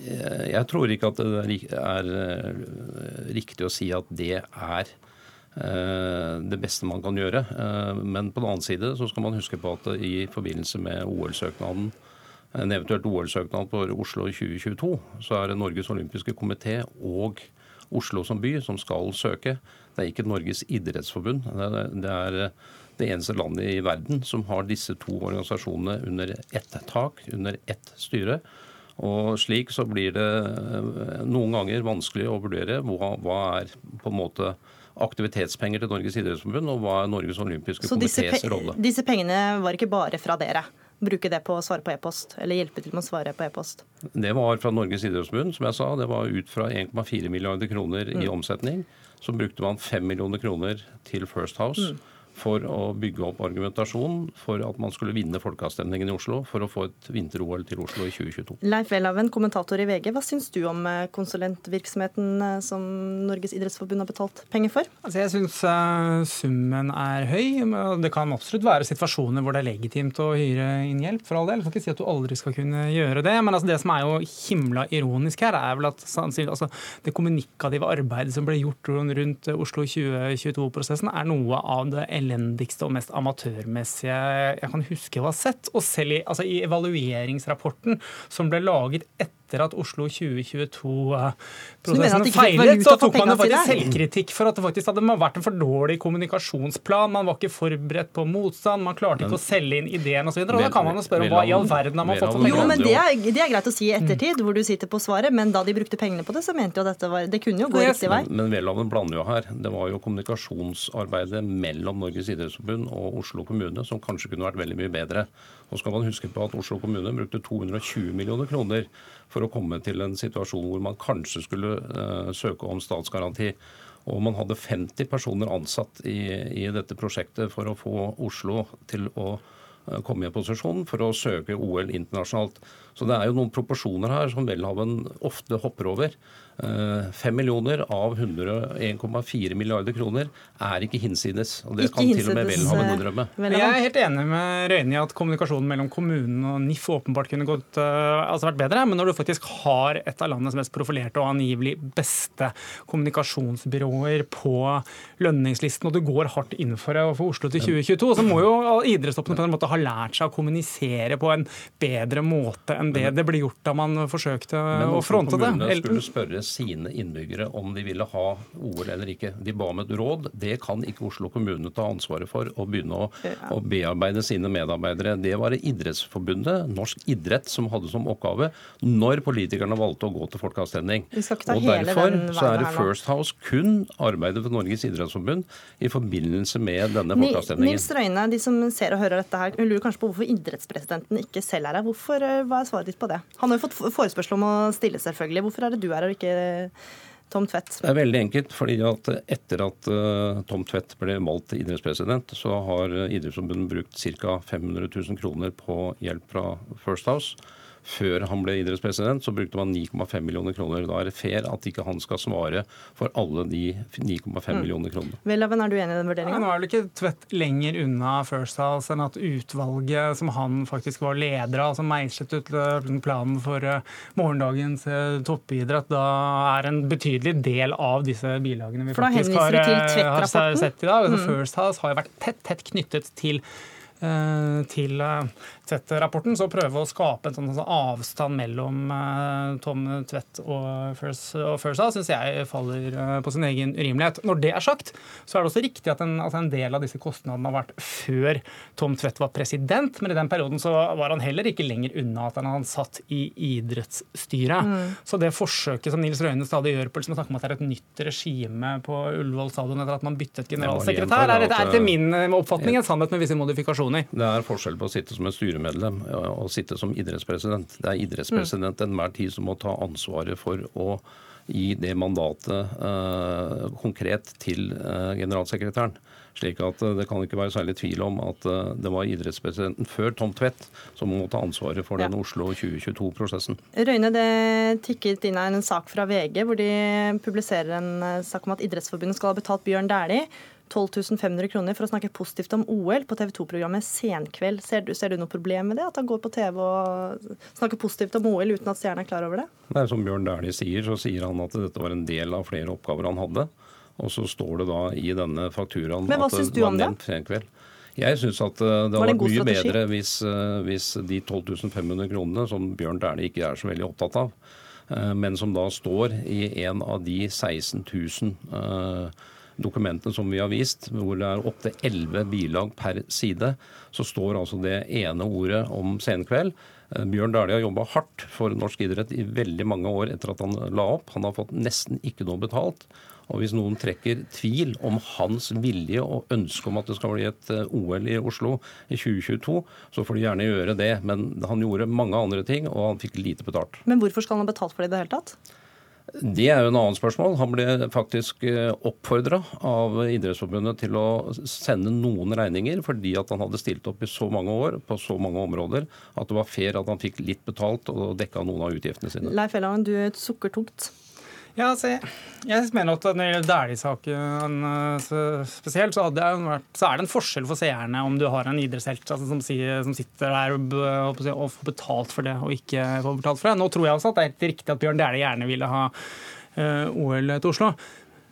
Jeg tror ikke at det er eh, riktig å si at det er eh, det beste man kan gjøre. Eh, men på den annen side så skal man huske på at i forbindelse med OL-søknaden, en eventuelt OL-søknad for Oslo i 2022, så er det Norges olympiske komité og Oslo som by som skal søke. Det er ikke Norges idrettsforbund. Det er det eneste landet i verden som har disse to organisasjonene under ett tak, under ett styre. Og Slik så blir det eh, noen ganger vanskelig å vurdere hva, hva er på en måte aktivitetspenger til Norges idrettsforbund, og hva er Norges olympiske komités rolle. Så disse pengene var ikke bare fra dere? Bruke det på å svare på e-post, eller hjelpe til med å svare på e-post? Det var fra Norges idrettsforbund, som jeg sa. Det var ut fra 1,4 milliarder kroner i mm. omsetning. Så brukte man 5 millioner kroner til First House. Mm for å bygge opp argumentasjon for at man skulle vinne folkeavstemningen i Oslo for å få et vinter-OL til Oslo i 2022. Leif Welhaven, kommentator i VG. Hva syns du om eh, konsulentvirksomheten eh, som Norges idrettsforbund har betalt penger for? Altså jeg syns uh, summen er høy. Det kan absolutt være situasjoner hvor det er legitimt å hyre inn hjelp, for all del. Jeg skal ikke si at du aldri skal kunne gjøre det. Men altså det som er jo himla ironisk her, er vel at altså, det kommunikative arbeidet som ble gjort rundt Oslo 2022-prosessen, er noe av det elendigste og mest amatørmessige jeg kan huske å ha sett. Og selv i, altså i evalueringsrapporten som ble laget etter etter at Oslo 2022-prosessen feilet, så tok man jo faktisk selvkritikk for at det faktisk hadde vært en for dårlig kommunikasjonsplan. Man var ikke forberedt på motstand, man klarte ikke å selge inn ideen osv. Da kan man jo spørre om hva i all verden har man fått for penger? Jo, men det er, det er, greit å si i ettertid, hvor du sitter på svaret, men da de brukte pengene på det, så mente jo dette var Det kunne jo gå riktig vei. Men, men blander jo her. Det var jo kommunikasjonsarbeidet mellom Norges idrettsforbund og Oslo kommune som kanskje kunne vært veldig mye bedre. Og skal man huske på at Oslo kommune brukte 220 millioner kroner for å komme til en situasjon hvor man kanskje skulle uh, søke om statsgaranti. Og man hadde 50 personer ansatt i, i dette prosjektet for å få Oslo til å uh, komme i en posisjon for å søke OL internasjonalt. Så det er jo noen proporsjoner her som Welhaven ofte hopper over. 5 eh, millioner av 1,4 milliarder kroner er ikke hinsides. Og det ikke kan til og med Welhaven innrømme. Jeg er helt enig med Røyne i at kommunikasjonen mellom kommunen og NIF åpenbart kunne gått, uh, altså vært bedre. Men når du faktisk har et av landets mest profilerte og angivelig beste kommunikasjonsbyråer på lønningslisten, og du går hardt inn for det for Oslo til 2022, så må jo idrettstoppene på en måte ha lært seg å kommunisere på en bedre måte enn det det ble gjort da man forsøkte å fronte det. Men skulle spørre sine innbyggere om de ville ha OL eller ikke. De ba om et råd. Det kan ikke Oslo kommune ta ansvaret for å begynne å, å bearbeide sine medarbeidere. Det var det Idrettsforbundet, Norsk idrett, som hadde som oppgave når politikerne valgte å gå til folkeavstemning. Og Derfor så er det First House kun arbeidet for Norges idrettsforbund i forbindelse med denne folkeavstemningen. Nils Røyne, de som ser og hører dette her, lurer kanskje på hvorfor idrettspresidenten ikke selv er her. Hvorfor, eh, Hva er svaret ditt på det? Han har jo fått forespørsel om å stille, selvfølgelig. Hvorfor er det du er her og ikke Tom Tvedt? Det er veldig enkelt. fordi at Etter at uh, Tom Tvedt ble valgt til idrettspresident, så har Idrettsforbundet brukt ca. 500 000 kroner på hjelp fra First House. Før han ble idrettspresident, så brukte man 9,5 millioner kroner. Da er det fair at ikke han skal svare for alle de 9,5 mm. millioner kronene. Welhaven, er du enig i den vurderinga? Ja, nå er det ikke Tvedt lenger unna First House enn at utvalget som han faktisk var leder av, som meislet ut eh, planen for eh, morgendagens eh, toppidrett, da er en betydelig del av disse bilagene vi faktisk har, har, sett i dag. Altså, mm. First House har jo vært tett, tett knyttet til til Tvedt-rapporten, så prøve å skape en sånn, sånn avstand mellom uh, Tom Tvedt og Firsa, og syns jeg faller på sin egen urimelighet. Når det er sagt, så er det også riktig at en, at en, del av disse kostnadene har vært før Tom Tvedt var president, men i den perioden så var han heller ikke lenger unna at han satt i idrettsstyret. Mm. Så det forsøket som Nils Røyne stadig gjør på liksom, å snakke om at det er et nytt regime på Ullevål stadion etter at man byttet generalsekretær, er, er etter min oppfatning en sannhet med visse modifikasjoner. Det er forskjell på å sitte som et styremedlem styremedlem å sitte som idrettspresident. Det er idrettspresident enhver tid som må ta ansvaret for å gi det mandatet eh, konkret til eh, generalsekretæren. Slik at uh, Det kan ikke være særlig tvil om at det var idrettspresidenten før Tom Tvedt som må ta ansvaret for ja. den Oslo 2022-prosessen. Røyne, det tikket inn en sak fra VG hvor de publiserer en sak om at Idrettsforbundet skal ha betalt Bjørn Dæhlie 12 500 kroner for å snakke positivt om OL på TV 2-programmet Senkveld. Ser du, ser du noe problem med det? At han går på TV og snakker positivt om OL uten at stjernen er klar over det? Nei, Som Bjørn Dæhlie sier, så sier han at dette var en del av flere oppgaver han hadde. Og så står det da i denne fakturaen Men hva syns du om det? Senkveld. Jeg syns at eh, det hadde vært mye strategi? bedre hvis, eh, hvis, de 12 500 kronene, som Bjørn Dæhlie ikke er så veldig opptatt av, eh, men som da står i en av de 16 000 dokumentene som vi har vist, hvor det er opptil elleve bilag per side, så står altså det ene ordet om Senkveld. Eh, Bjørn Dæhlie har jobba hardt for norsk idrett i veldig mange år etter at han la opp. Han har fått nesten ikke noe betalt. Og Hvis noen trekker tvil om hans vilje og ønske om at det skal bli et eh, OL i Oslo i 2022, så får de gjerne gjøre det. Men han gjorde mange andre ting, og han fikk lite betalt. Men hvorfor skal han ha betalt for det i det hele tatt? Det er jo en annen spørsmål. Han ble faktisk eh, oppfordra av Idrettsforbundet til å sende noen regninger, fordi at han hadde stilt opp i så mange år på så mange områder at det var fair at han fikk litt betalt og dekka noen av utgiftene sine. Leif Elland, du er sukkertungt. Ja, altså, jeg mener at Når det gjelder Dæhlie-saken eh, spesielt, så, vært, så, er det en forskjell for seerne om du har en idrettshelt altså, som, som, sitter der og, og, får betalt for det, og ikke får betalt for det. Nå tror jeg også at det er helt riktig at Bjørn Dæhlie gjerne ville ha uh, OL til Oslo.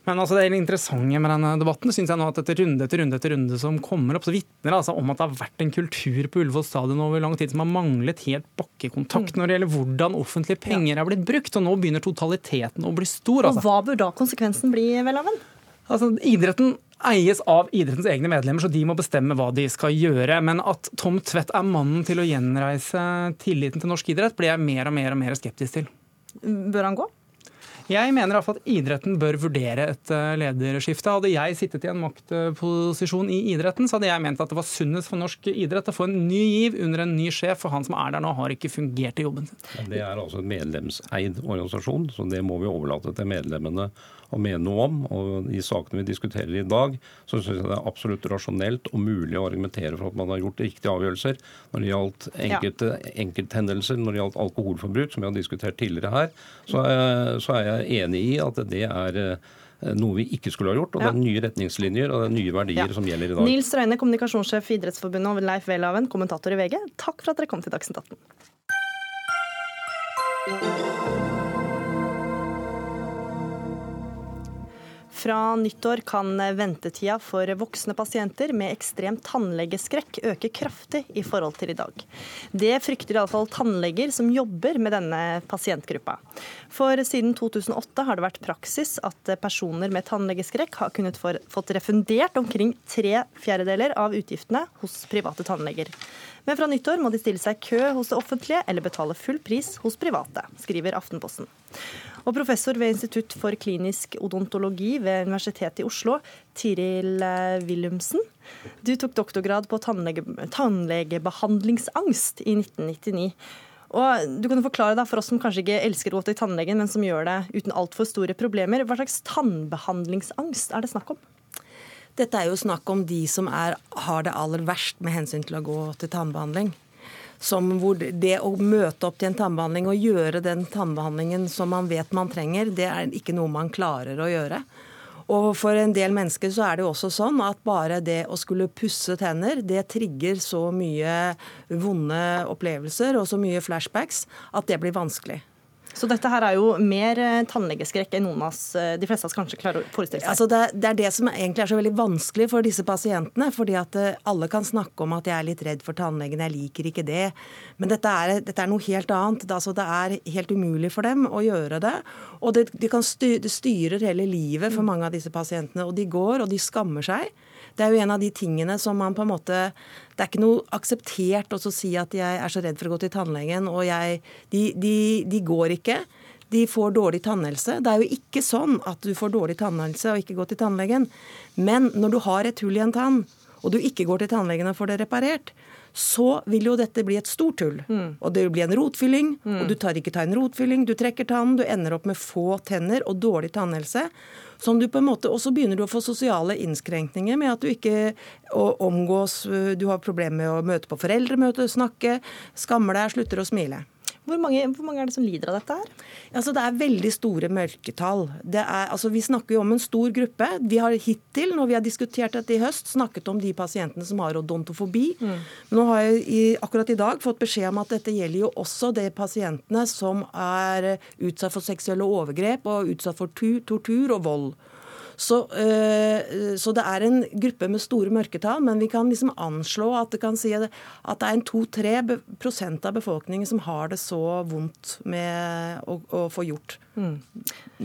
Men altså det interessante med denne debatten synes jeg nå at etter runde etter runde etter runde som kommer opp, så vitner altså om at det har vært en kultur på Ullevål stadion over lang tid som har manglet helt bakkekontakt mm. når det gjelder hvordan offentlige penger er blitt brukt. Og nå begynner totaliteten å bli stor. Altså. Og Hva bør da konsekvensen bli, Welhaven? Altså, idretten eies av idrettens egne medlemmer, så de må bestemme hva de skal gjøre. Men at Tom Tvedt er mannen til å gjenreise tilliten til norsk idrett, blir jeg mer og mer og mer skeptisk til. Bør han gå? Jeg mener iallfall at idretten bør vurdere et eh, lederskifte. Hadde jeg sittet i en maktposisjon i idretten, så hadde jeg ment at det var sunnest for norsk idrett å få en ny giv under en ny sjef, for han som er der nå, har ikke fungert i jobben sin. Det er altså en medlemseid organisasjon, så det må vi overlate til medlemmene å mene noe om. Og i sakene vi diskuterer i dag, så syns jeg det er absolutt rasjonelt og mulig å argumentere for at man har gjort riktige avgjørelser når det gjaldt enkelte ja. enkelthendelser, når det gjaldt alkoholforbruk, som vi har diskutert tidligere her. Så, så er jeg enig i at det er eh, noe vi ikke skulle ha gjort. og ja. Det er nye retningslinjer og det er nye verdier ja. som gjelder i dag. Nils Røyne, kommunikasjonssjef i Idrettsforbundet og Leif Welhaven, kommentator i VG. Takk for at dere kom til Dagsnytt 18. Fra nyttår kan ventetida for voksne pasienter med ekstrem tannlegeskrekk øke kraftig i forhold til i dag. Det frykter i alle fall tannleger som jobber med denne pasientgruppa. For siden 2008 har det vært praksis at personer med tannlegeskrekk har kunnet fått refundert omkring tre fjerdedeler av utgiftene hos private tannleger. Men fra nyttår må de stille seg kø hos det offentlige eller betale full pris hos private, skriver Aftenposten. Og professor ved Institutt for klinisk odontologi ved Universitetet i Oslo, Tiril eh, Willumsen. Du tok doktorgrad på tannlege, tannlegebehandlingsangst i 1999. Og du kan forklare da, for oss som kanskje ikke elsker å gå til tannlegen, men som gjør det uten altfor store problemer. Hva slags tannbehandlingsangst er det snakk om? Dette er jo snakk om de som er, har det aller verst med hensyn til å gå til tannbehandling som hvor det å møte opp til en tannbehandling og gjøre den tannbehandlingen som man vet man trenger, det er ikke noe man klarer å gjøre. Og for en del mennesker så er det jo også sånn at bare det å skulle pusse tenner, det trigger så mye vonde opplevelser og så mye flashbacks at det blir vanskelig. Så dette her er jo mer eh, tannlegeskrekk enn noen av oss, eh, de fleste av oss kanskje klarer å forestille seg. Altså det, det, er det som egentlig er så veldig vanskelig for disse pasientene. fordi at eh, alle kan snakke om at jeg er litt redd for tannlegen, jeg liker ikke det. Men dette er, dette er noe helt annet. Altså det er helt umulig for dem å gjøre det. Og det, de styre, det styrer hele livet for mange av disse pasientene. Og de går, og de skammer seg. Det er jo en av de tingene som man på en måte Det er ikke noe akseptert å si at jeg er så redd for å gå til tannlegen, og jeg De, de, de går ikke. De får dårlig tannhelse. Det er jo ikke sånn at du får dårlig tannhelse og ikke går til tannlegen. Men når du har et hull i en tann, og du ikke går til tannlegen og får det reparert, så vil jo dette bli et stort hull. Mm. Og det vil bli en rotfylling, mm. og du tar ikke ta en rotfylling, du trekker tannen, du ender opp med få tenner og dårlig tannhelse som du på en måte, Og så begynner du å få sosiale innskrenkninger med at du ikke omgås, du har problemer med å møte på foreldremøte, snakke, skammer deg, slutter å smile. Hvor mange, hvor mange, er det som lider av dette her? Altså, det er veldig store mørketall. Altså, vi snakker jo om en stor gruppe. Vi har hittil, når vi har diskutert dette i høst, snakket om de pasientene som har odontofobi. Mm. Nå har jeg i, akkurat i dag fått beskjed om at dette gjelder jo også de pasientene som er utsatt for seksuelle overgrep og utsatt for tortur og vold. Så, øh, så, det er en gruppe med store mørketall, men vi kan liksom anslå at det kan si at det er en 2-3% av befolkningen som har det så vondt med å, å få gjort mm.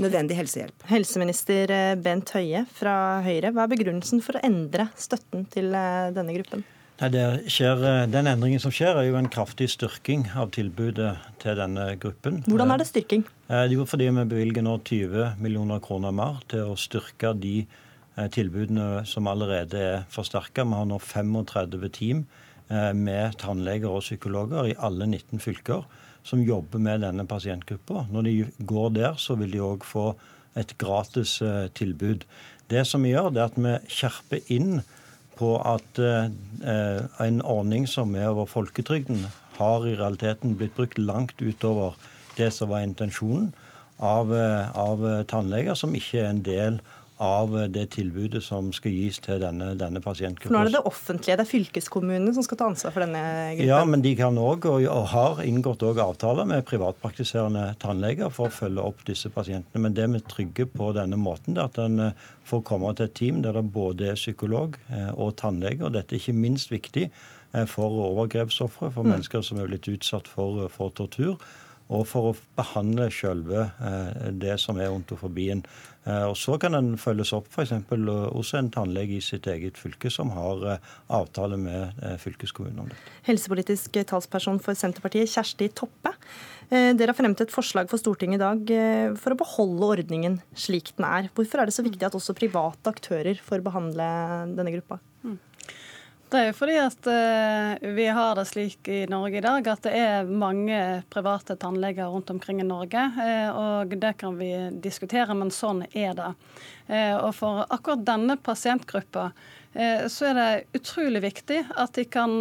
nødvendig helsehjelp. Helseminister eh, Bent Høie fra Høyre, hva er begrunnelsen for å endre støtten til eh, denne gruppen? Skjer, eh, den endringen som skjer, er jo en kraftig styrking av tilbudet til denne gruppen. Hvordan er det styrking? Eh, det er jo fordi vi bevilger nå 20 millioner kroner mer til å styrke de eh, tilbudene som allerede er forsterka. Vi har nå 35 team med tannleger og psykologer i alle 19 fylker som jobber med denne pasientgruppa. Når de går der, så vil de òg få et gratis tilbud. Det som vi gjør, det er at vi skjerper inn på at eh, en ordning som er over folketrygden, har i realiteten blitt brukt langt utover det som var intensjonen av, eh, av tannleger, som ikke er en del av det tilbudet som skal gis til denne, denne pasientgruppen. For nå er det det offentlige, det er fylkeskommunene som skal ta ansvar for denne gruppen? Ja, men de kan òg, og har inngått avtaler med privatpraktiserende tannleger for å følge opp disse pasientene. Men det vi trygger på denne måten, er at en eh, får komme til et team der det både er psykolog eh, og tannlege. Og dette er ikke minst viktig eh, for overgrepsofre, for mm. mennesker som er blitt utsatt for, for tortur. Og for å behandle selve det som er ontofobien. Og Så kan den følges opp f.eks. hos en tannlege i sitt eget fylke som har avtale med fylkeskommunen om dette. Helsepolitisk talsperson for Senterpartiet, Kjersti Toppe. Dere har fremmet et forslag for Stortinget i dag for å beholde ordningen slik den er. Hvorfor er det så viktig at også private aktører får behandle denne gruppa? Det er jo fordi at uh, vi har det slik i Norge i dag at det er mange private tannleger rundt omkring i Norge. Uh, og det kan vi diskutere, men sånn er det. Uh, og for akkurat denne pasientgruppa så er det utrolig viktig at de kan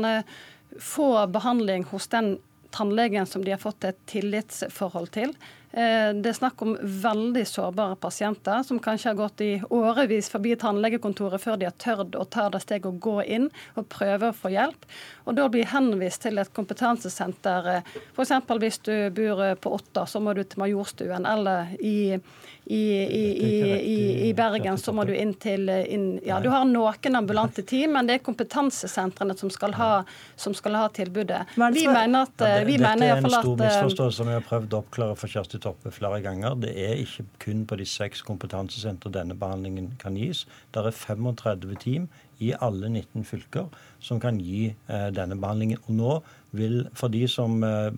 få behandling hos den tannlegen som de har fått et tillitsforhold til. Eh, det er snakk om veldig sårbare pasienter som kanskje har gått i årevis forbi tannlegekontoret før de har tørt å ta det steget å gå inn og prøve å få hjelp. Og da blir henvist til et kompetansesenter. F.eks. hvis du bor på Otta, så må du til Majorstuen. Eller i i, i, i, Bergen så må du inn til inn, Ja, du har noen ambulante team, men det er kompetansesentrene som skal ha, som skal ha tilbudet. Vi mener at vi Dette er en stor eh, misforståelse som vi har prøvd å oppklare for Kjersti Toppe flere ganger. Det er ikke kun på de seks kompetansesentre denne behandlingen kan gis. Det er 35 team i alle 19 fylker som kan gi eh, denne behandlingen. Og nå vil, For de som eh,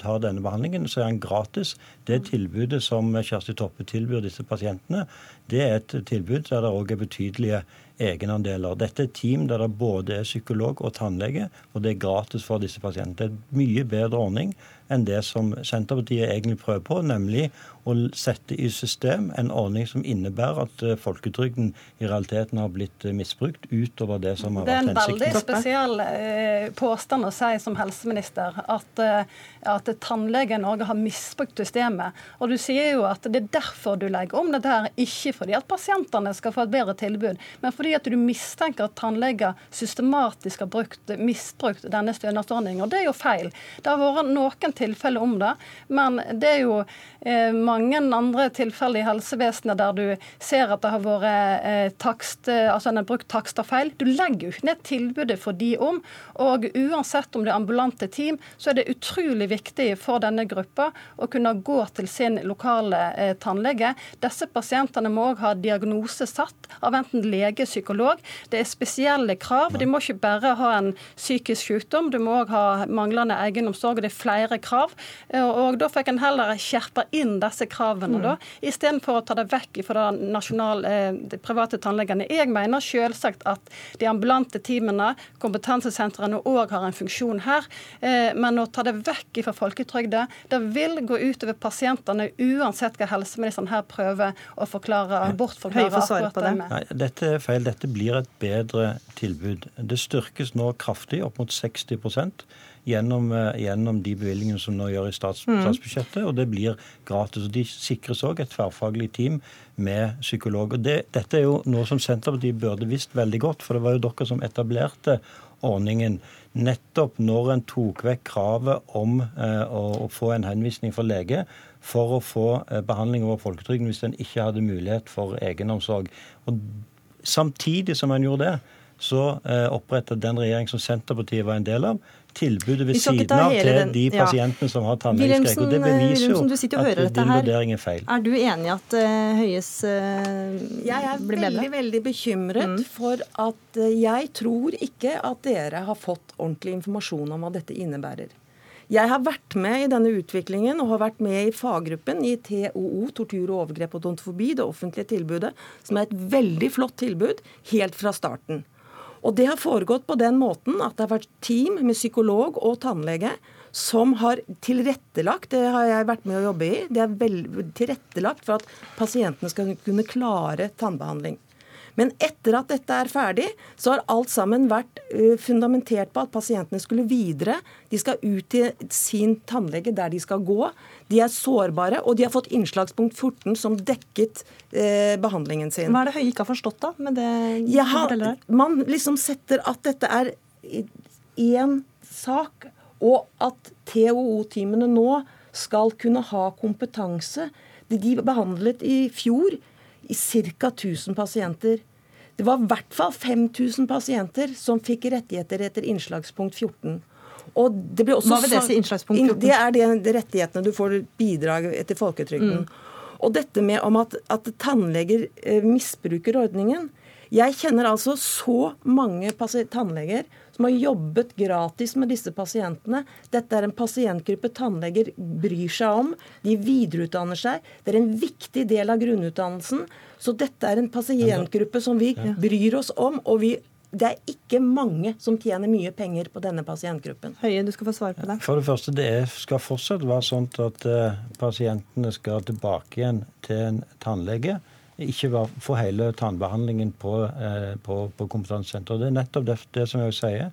tar denne behandlingen, så er den gratis. Det tilbudet som Kjersti Toppe tilbyr disse pasientene, det er et tilbud der det òg er betydelige egenandeler. Dette er et team der det både er psykolog og tannlege, og det er gratis for disse pasientene. Det er en mye bedre ordning enn det som Senterpartiet egentlig prøver på, nemlig å sette i system en ordning som innebærer at eh, folketrygden i realiteten har blitt eh, misbrukt utover det som har vært hensikten. Det er en veldig spesiell eh, påstand å si som helseminister at, at tannleger i Norge har misbrukt systemet. Og du sier jo at det er derfor du legger om dette her, ikke fordi at pasientene skal få et bedre tilbud, men fordi at du mistenker at tannleger systematisk har brukt, misbrukt denne stønadsordningen. Og det er jo feil. Det har vært noen tilfeller om det, men det er jo eh, mange andre tilfeller i helsevesenet der du ser at det har vært eh, takst, eh, altså en har brukt takster feil. Du legger jo ikke ned tilbudet for de om. Og uansett om det er ambulante team, så er det utrolig viktig for denne gruppa å kunne gå til sin lokale eh, tannlege. Disse pasientene må òg ha diagnose satt av enten lege, psykolog. Det er spesielle krav. De må ikke bare ha en psykisk sykdom, du må òg ha manglende egenomsorg. Det er flere krav. Og da fikk en heller skjerpe inn disse kravene, mm. da, istedenfor å ta det vekk fra nasjonale, eh, de private tannlegene. Jeg mener selvsagt at de ambulante teamene, kompetansesentrene, òg har en funksjon her. Eh, men å ta det vekk fra folketrygden, det vil gå utover pasientene, uansett hva helseministeren her prøver å forklare, bortforklare akkurat det med. Nei, dette er feil. Dette blir et bedre tilbud. Det styrkes nå kraftig, opp mot 60 gjennom, eh, gjennom de bevilgningene som nå gjør i stats, mm. statsbudsjettet. Og det blir gratis. og De sikres òg et tverrfaglig team med psykolog. Og det, Dette er jo noe som Senterpartiet burde visst veldig godt, for det var jo dere som etablerte ordningen nettopp når en tok vekk kravet om eh, å, å, få en henvisning fra lege for å få eh, behandling over folketrygden hvis en ikke hadde mulighet for egenomsorg. Og Samtidig som en gjorde det, så eh, opprettet den regjering som Senterpartiet var en del av, tilbudet ved siden av til den, de pasientene ja. som har tannlegeskrekk. Og det beviser jo at din vurdering er feil. Er du enig i at uh, Høies uh, Jeg er veldig, veldig bekymret mm. for at uh, jeg tror ikke at dere har fått ordentlig informasjon om hva dette innebærer. Jeg har vært med i denne utviklingen og har vært med i faggruppen i TOO, tortur og overgrep og odontofobi, det offentlige tilbudet, som er et veldig flott tilbud helt fra starten. Og det har foregått på den måten at det har vært team med psykolog og tannlege som har tilrettelagt, det har jeg vært med å jobbe i, det er vel, tilrettelagt for at pasientene skal kunne klare tannbehandling. Men etter at dette er ferdig, så har alt sammen vært fundamentert på at pasientene skulle videre. De skal ut til sin tannlege der de skal gå. De er sårbare, og de har fått innslagspunkt 14 som dekket eh, behandlingen sin. Hva er det Høie ikke har forstått da, med det du forteller her? Man liksom setter at dette er én sak, og at TOO-teamene nå skal kunne ha kompetanse. De behandlet i fjor i ca. 1000 pasienter. Det var i hvert fall 5000 pasienter som fikk rettigheter etter innslagspunkt 14. Og det ble også Hva vil det si, innslagspunkt 14? Det er de rettighetene du får bidrag etter folketrygden. Mm. Og dette med om at, at tannleger eh, misbruker ordningen. Jeg kjenner altså så mange tannleger som har jobbet gratis med disse pasientene. Dette er en pasientgruppe tannleger bryr seg om. De videreutdanner seg. Det er en viktig del av grunnutdannelsen. Så dette er en pasientgruppe som vi bryr oss om. og vi det er ikke mange som tjener mye penger på denne pasientgruppen. Høie, du skal få svare på det. For det første, det skal fortsatt være sånn at uh, pasientene skal tilbake igjen til en tannlege ikke få hele tannbehandlingen på, eh, på, på kompetansesenteret. Det er nettopp det, det, som jeg sier.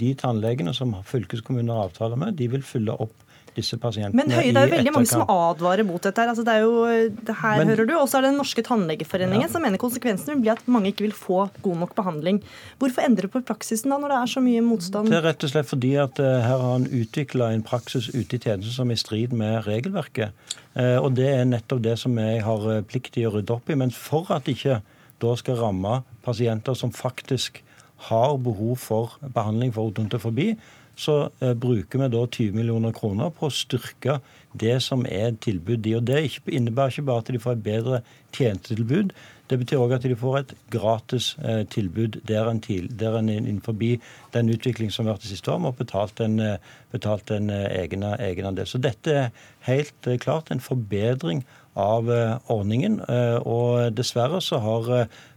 De tannlegene som fylkeskommuner avtaler med, de vil fylle opp disse pasientene Men Høie, det er jo veldig mange som advarer mot dette. Altså, det er jo, det her Men, hører du. Og så er det Den norske tannlegeforeningen ja. som mener konsekvensen vil bli at mange ikke vil få god nok behandling. Hvorfor endre på praksisen da, når det er så mye motstand? Det er rett og slett fordi at uh, her har han utvikla en praksis ute i tjenesten som er i strid med regelverket. Uh, og det er nettopp det som jeg har uh, plikt til å rydde opp i. Men for at ikke da skal ramme pasienter som faktisk har behov for behandling for odontofobi, så eh, bruker vi da 20 millioner kroner på å styrke det som er tilbudet tilbud de. Og Det innebærer ikke bare at de får et bedre tjenestetilbud, det betyr òg at de får et gratis eh, tilbud der en, til, der en innenfor den utviklingen som har vært det siste året, har betalt en, eh, betalt en egen, egen, andel. Så dette er helt klart en forbedring av eh, ordningen. Og dessverre så har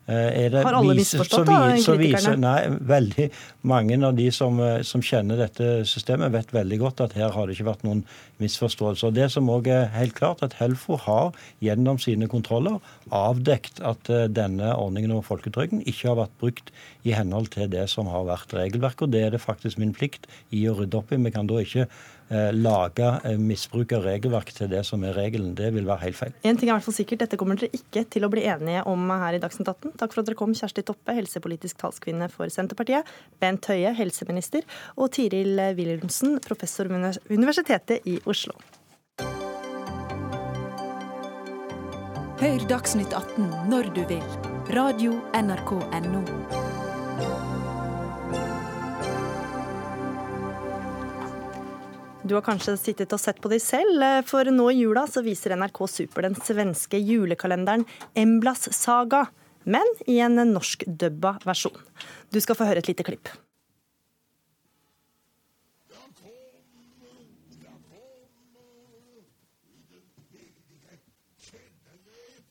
det, Har alle misforstått, da, kritikerne? Nei, veldig mange av de som, eh, som, kjenner dette systemet, vet veldig godt at her har det ikke vært noen misforståelser. Det som òg er helt klart, at Helfo har gjennom sine kontroller avdekt at eh, denne ordningen over folketrygden ikke har vært brukt i henhold til det som har vært regelverket. Og det er det faktisk min plikt i å rydde opp i. Vi kan da ikke Eh, lage eh, misbruk av regelverk til det som er regelen. Det vil være helt feil. En ting er i hvert fall sikkert, Dette kommer dere ikke til å bli enige om her i Dagsnytt 18. Takk for at dere kom, Kjersti Toppe, helsepolitisk talskvinne for Senterpartiet, Bent Høie, helseminister, og Tiril Wilhelmsen, professor ved Universitetet i Oslo. Hør Dagsnytt 18 når du vil. Radio NRK Radio.nrk.no. Du har kanskje sittet og sett på de selv, eh, for nå i jula så viser NRK Super den svenske julekalenderen Emblas saga, men i en norskdubba versjon. Du skal få høre et lite klipp.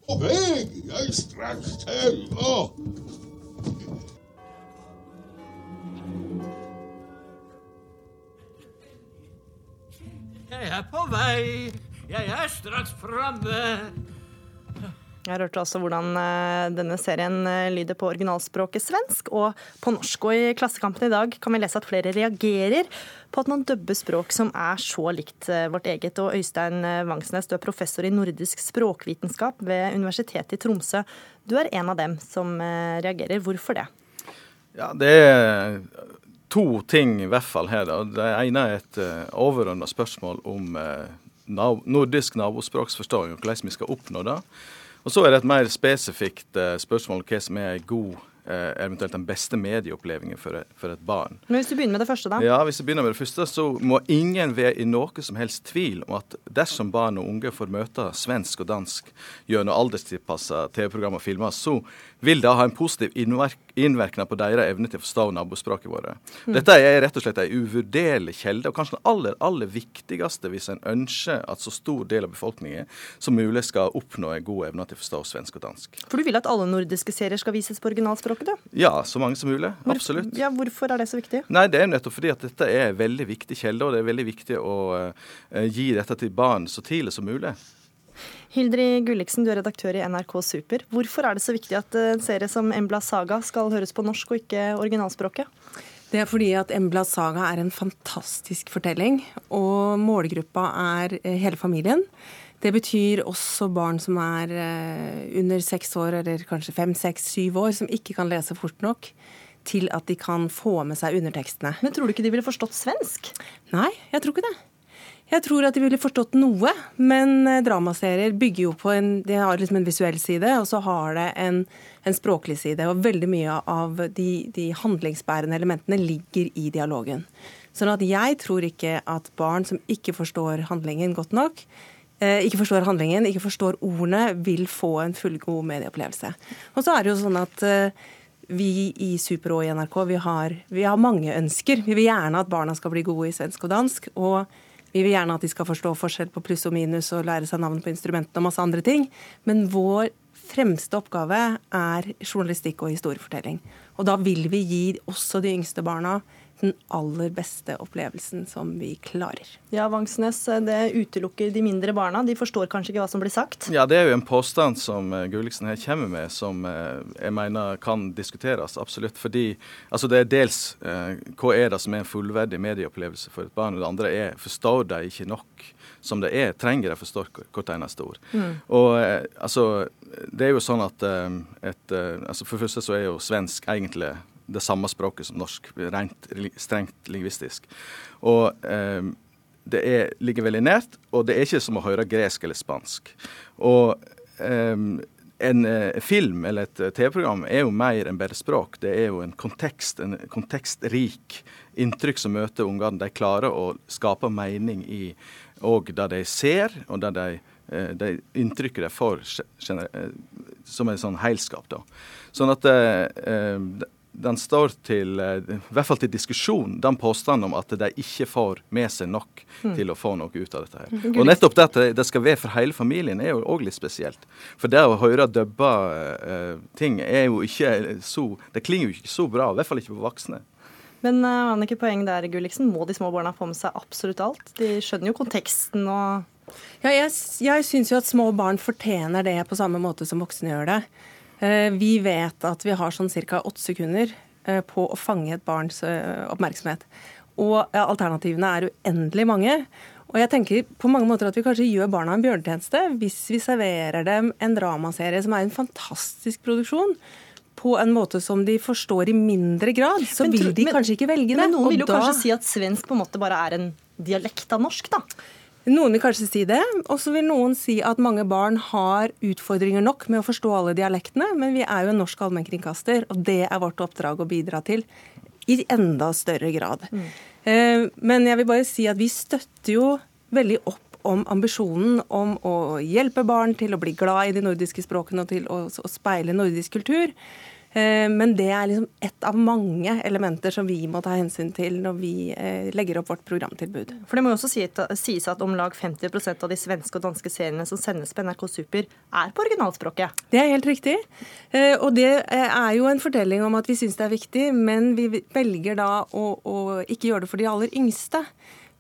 På vei! Jeg straks til. Jeg er på vei, jeg er straks framme. Jeg hørte også hvordan eh, denne serien eh, lyder på originalspråket svensk og på norsk. Og i Klassekampen i dag kan vi lese at flere reagerer på at man dubber språk som er så likt eh, vårt eget. Og Øystein Vangsnes, du er professor i nordisk språkvitenskap ved Universitetet i Tromsø. Du er en av dem som reagerer. Hvorfor det? Ja, det to ting i hvert fall her. Det ene er et uh, eh, overordna spørsmål om uh, nordisk nabospråksforståing, og hvordan vi skal oppnå det. Og så er det et mer spesifikt uh, spørsmål om hva som er en god Eh, eventuelt den beste medieopplevingen for for et, barn. Men Hvis du begynner med det første, da? Ja, hvis du begynner med det første, så må ingen være i noe som helst tvil om at dersom barn og unge får møte svensk og dansk gjennom alderstilpassa TV-program og filmer, så vil det ha en positiv innvirkning på deres evne til å forstå nabospråket vårt. Mm. Dette er rett og slett en uvurderlig kjelde, og kanskje den aller, aller viktigste hvis en ønsker at så stor del av befolkningen som mulig skal oppnå en god evne til å forstå svensk og dansk. For du vil at alle nordiske serier skal vises på originalspråk? Språket, du? Ja, så mange som mulig. Absolutt. Ja, Hvorfor er det så viktig? Nei, Det er nettopp fordi at dette er en veldig viktig kjelde, og det er veldig viktig å uh, gi dette til barn så tidlig som mulig. Hildri Gulliksen, du er redaktør i NRK Super. Hvorfor er det så viktig at en serie som Embla Saga skal høres på norsk og ikke originalspråket? Det er fordi at Embla Saga er en fantastisk fortelling, og målgruppa er eh, hele familien. Det betyr også barn som er eh, under seks år, eller kanskje fem, seks, syv år, som ikke kan lese fort nok til at de kan få med seg undertekstene. Men tror du ikke de ville forstått svensk? Nei, jeg tror ikke det. Jeg tror at de ville forstått noe, men eh, dramaserier bygger jo på en De har liksom en visuell side, og så har det en, en språklig side. Og veldig mye av de, de handlingsbærende elementene ligger i dialogen. Sånn at jeg tror ikke at barn som ikke forstår handlingen godt nok, ikke forstår handlingen, ikke forstår ordene, vil få en fullgod medieopplevelse. Og så er det jo sånn at eh, vi i Super og i NRK vi har, vi har mange ønsker. Vi vil gjerne at barna skal bli gode i svensk og dansk. og vi vil gjerne at de skal forstå forskjell på pluss og minus og lære seg navn på instrumentene og masse andre ting. Men vår fremste oppgave er journalistikk og historiefortelling. Og da vil vi gi også de yngste barna den aller beste opplevelsen som vi klarer. Ja, Vangsnes, det utelukker de mindre barna. De forstår kanskje ikke hva som blir sagt? Ja, det er jo en påstand som eh, Gulliksen her kommer med, som eh, jeg mener kan diskuteres, absolutt. Fordi altså det er dels eh, hva er det som er en fullverdig medieopplevelse for et barn, og det andre er forstår de ikke nok som det er, trenger de forstå hvert eneste ord. Mm. Og altså, det er jo sånn at et, altså For det første så er jo svensk egentlig det samme språket som norsk, rent strengt lingvistisk. Og eh, det er, ligger veldig nært, og det er ikke som å høre gresk eller spansk. Og eh, en eh, film eller et TV-program er jo mer enn bare språk. Det er jo en kontekst, en kontekstrik inntrykk som møter ungene. De klarer å skape mening i og det de ser, og det de, det de inntrykket de får eh, som en sånn heilskap. Da. Sånn at eh, den står til, eh, i hvert fall til diskusjon, den påstanden om at de ikke får med seg nok mm. til å få noe ut av dette. her. Mm. Og nettopp det at det skal være for hele familien, er jo òg litt spesielt. For det å høre dubba uh, ting er jo ikke så Det klinger jo ikke så bra, i hvert fall ikke på voksne. Men uh, Annike, poeng der, Gulliksen. Må de små barna få med seg absolutt alt? De skjønner jo konteksten og Ja, jeg, jeg syns jo at små barn fortjener det på samme måte som voksne gjør det. Eh, vi vet at vi har sånn ca. åtte sekunder eh, på å fange et barns eh, oppmerksomhet. Og alternativene er uendelig mange. Og jeg tenker på mange måter at vi kanskje gjør barna en bjørnetjeneste hvis vi serverer dem en dramaserie som er en fantastisk produksjon, på en måte som de forstår i mindre grad. Så men, vil de men, kanskje ikke velge det. Men noen vil jo da, kanskje si at svensk på en måte bare er en dialekt av norsk, da? Noen vil kanskje si det, og så vil noen si at mange barn har utfordringer nok med å forstå alle dialektene, men vi er jo en norsk allmennkringkaster, og det er vårt oppdrag å bidra til i enda større grad. Mm. Eh, men jeg vil bare si at vi støtter jo veldig opp om ambisjonen om å hjelpe barn til å bli glad i de nordiske språkene og til å, å speile nordisk kultur. Eh, men det er liksom ett av mange elementer som vi må ta hensyn til når vi eh, legger opp vårt programtilbud. For det må jo også sies at om lag 50% av de svenske og danske seriene som sendes på NRK Super, er på originalspråket? Det er helt riktig. Eh, og det er jo en fortelling om at vi syns det er viktig, men vi velger da å, å ikke gjøre det for de aller yngste.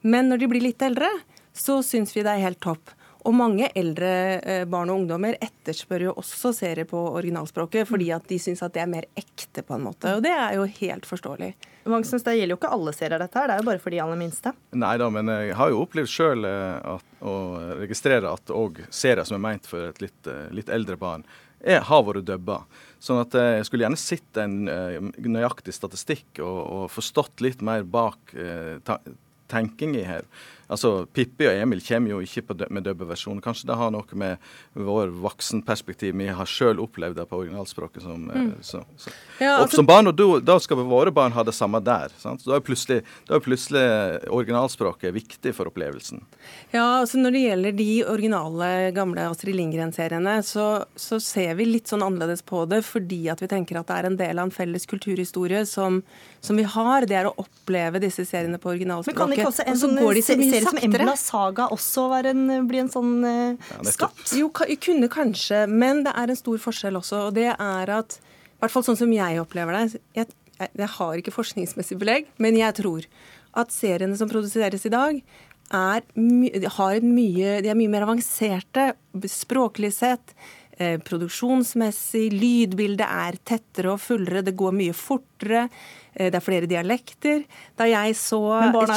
Men når de blir litt eldre, så syns vi det er helt topp. Og mange eldre eh, barn og ungdommer etterspør jo også serier på originalspråket, fordi at de syns at det er mer ekte, på en måte. Og det er jo helt forståelig. Vangsnes, Det gjelder jo ikke alle serier, dette her. Det er jo bare for de aller minste. Nei da, men jeg har jo opplevd sjøl å registrere at òg serier som er meint for et litt, eh, litt eldre barn, er, har vært dubba. Sånn at eh, jeg skulle gjerne sett en nøyaktig statistikk og, og forstått litt mer bak eh, tenking i her. Altså, Pippi og Emil kommer jo ikke dø med dubbeversjon. Kanskje det har noe med vår voksenperspektiv Vi har sjøl opplevd det på originalspråket som, eh, mm. så, så. Ja, altså, som barn. Og da, da, skal våre barn ha det samme der. Sant? Da er, plutselig, da er plutselig originalspråket viktig for opplevelsen. Ja, altså Når det gjelder de originale, gamle Astrid Lindgren-seriene, så, så, ser vi litt sånn annerledes på det fordi at vi tenker at det er en del av en felles kulturhistorie som, som vi har. Det er å oppleve disse seriene på originalspråket. Men kan ikke også en sånn serie som Embla Saga også en, bli en sånn uh, ja, skatt? Jo, kunne kanskje, men det er en stor forskjell også. Og det er at, i hvert fall sånn som jeg opplever det Jeg, jeg, jeg har ikke forskningsmessig belegg, men jeg tror at seriene som produseres i dag, er, har mye, de er mye mer avanserte språklig sett. Eh, produksjonsmessig, lydbildet er tettere og fullere, det går mye fortere. Eh, det er flere dialekter. Da jeg så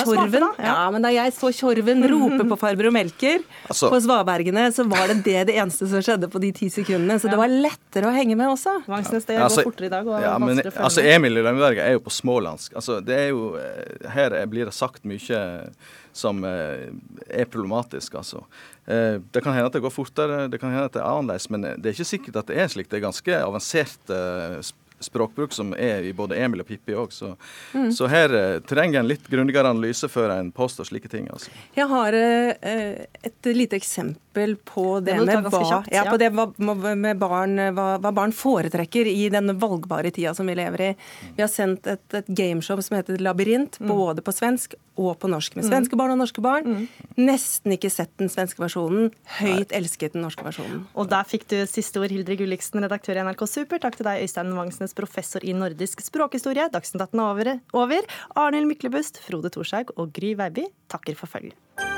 Tjorven, ja. ja, men da jeg så Tjorven rope på Farbror Melker Altså- på Svabergene, så var det det det eneste som skjedde på de ti sekundene. Så det var lettere å henge med også. Vangsnes, det Altså, går fortere i dag. Og ja, men, altså. Emil i Lønneberget er jo på smålandsk. Altså, det er jo, eh, her blir det sagt mye som eh, er problematisk, altså. Eh, Det kan hende at det går fortere, det kan hende at det er annerledes, men det er ikke sikkert at det er slik. Det er ganske avansert eh, sp- språkbruk som er i både Emil og Pippi òg, så, Mm. så her eh, trenger en litt grundigere analyse før en påstår slike ting. altså. Jeg har eh, et lite eksempel på det, med, ba kjapt, ja, ja. på det med barn, hva, hva barn foretrekker i den valgbare tida som vi lever i. Vi har sendt et, et gameshow som heter Labyrint, både på svensk og på norsk. Med Mm. svenske barn og norske barn. Nesten ikke sett den svenske versjonen. Høyt elsket den norske versjonen. Og der fikk du siste ord, Hildre Gulliksen, redaktør i NRK Super. Takk til deg, Øystein Vangsnes, professor i nordisk språkhistorie. Dagsnytt 18 er over. over. Arnhild Myklebust, Frode Thorshaug og Gry Veiby takker for følget.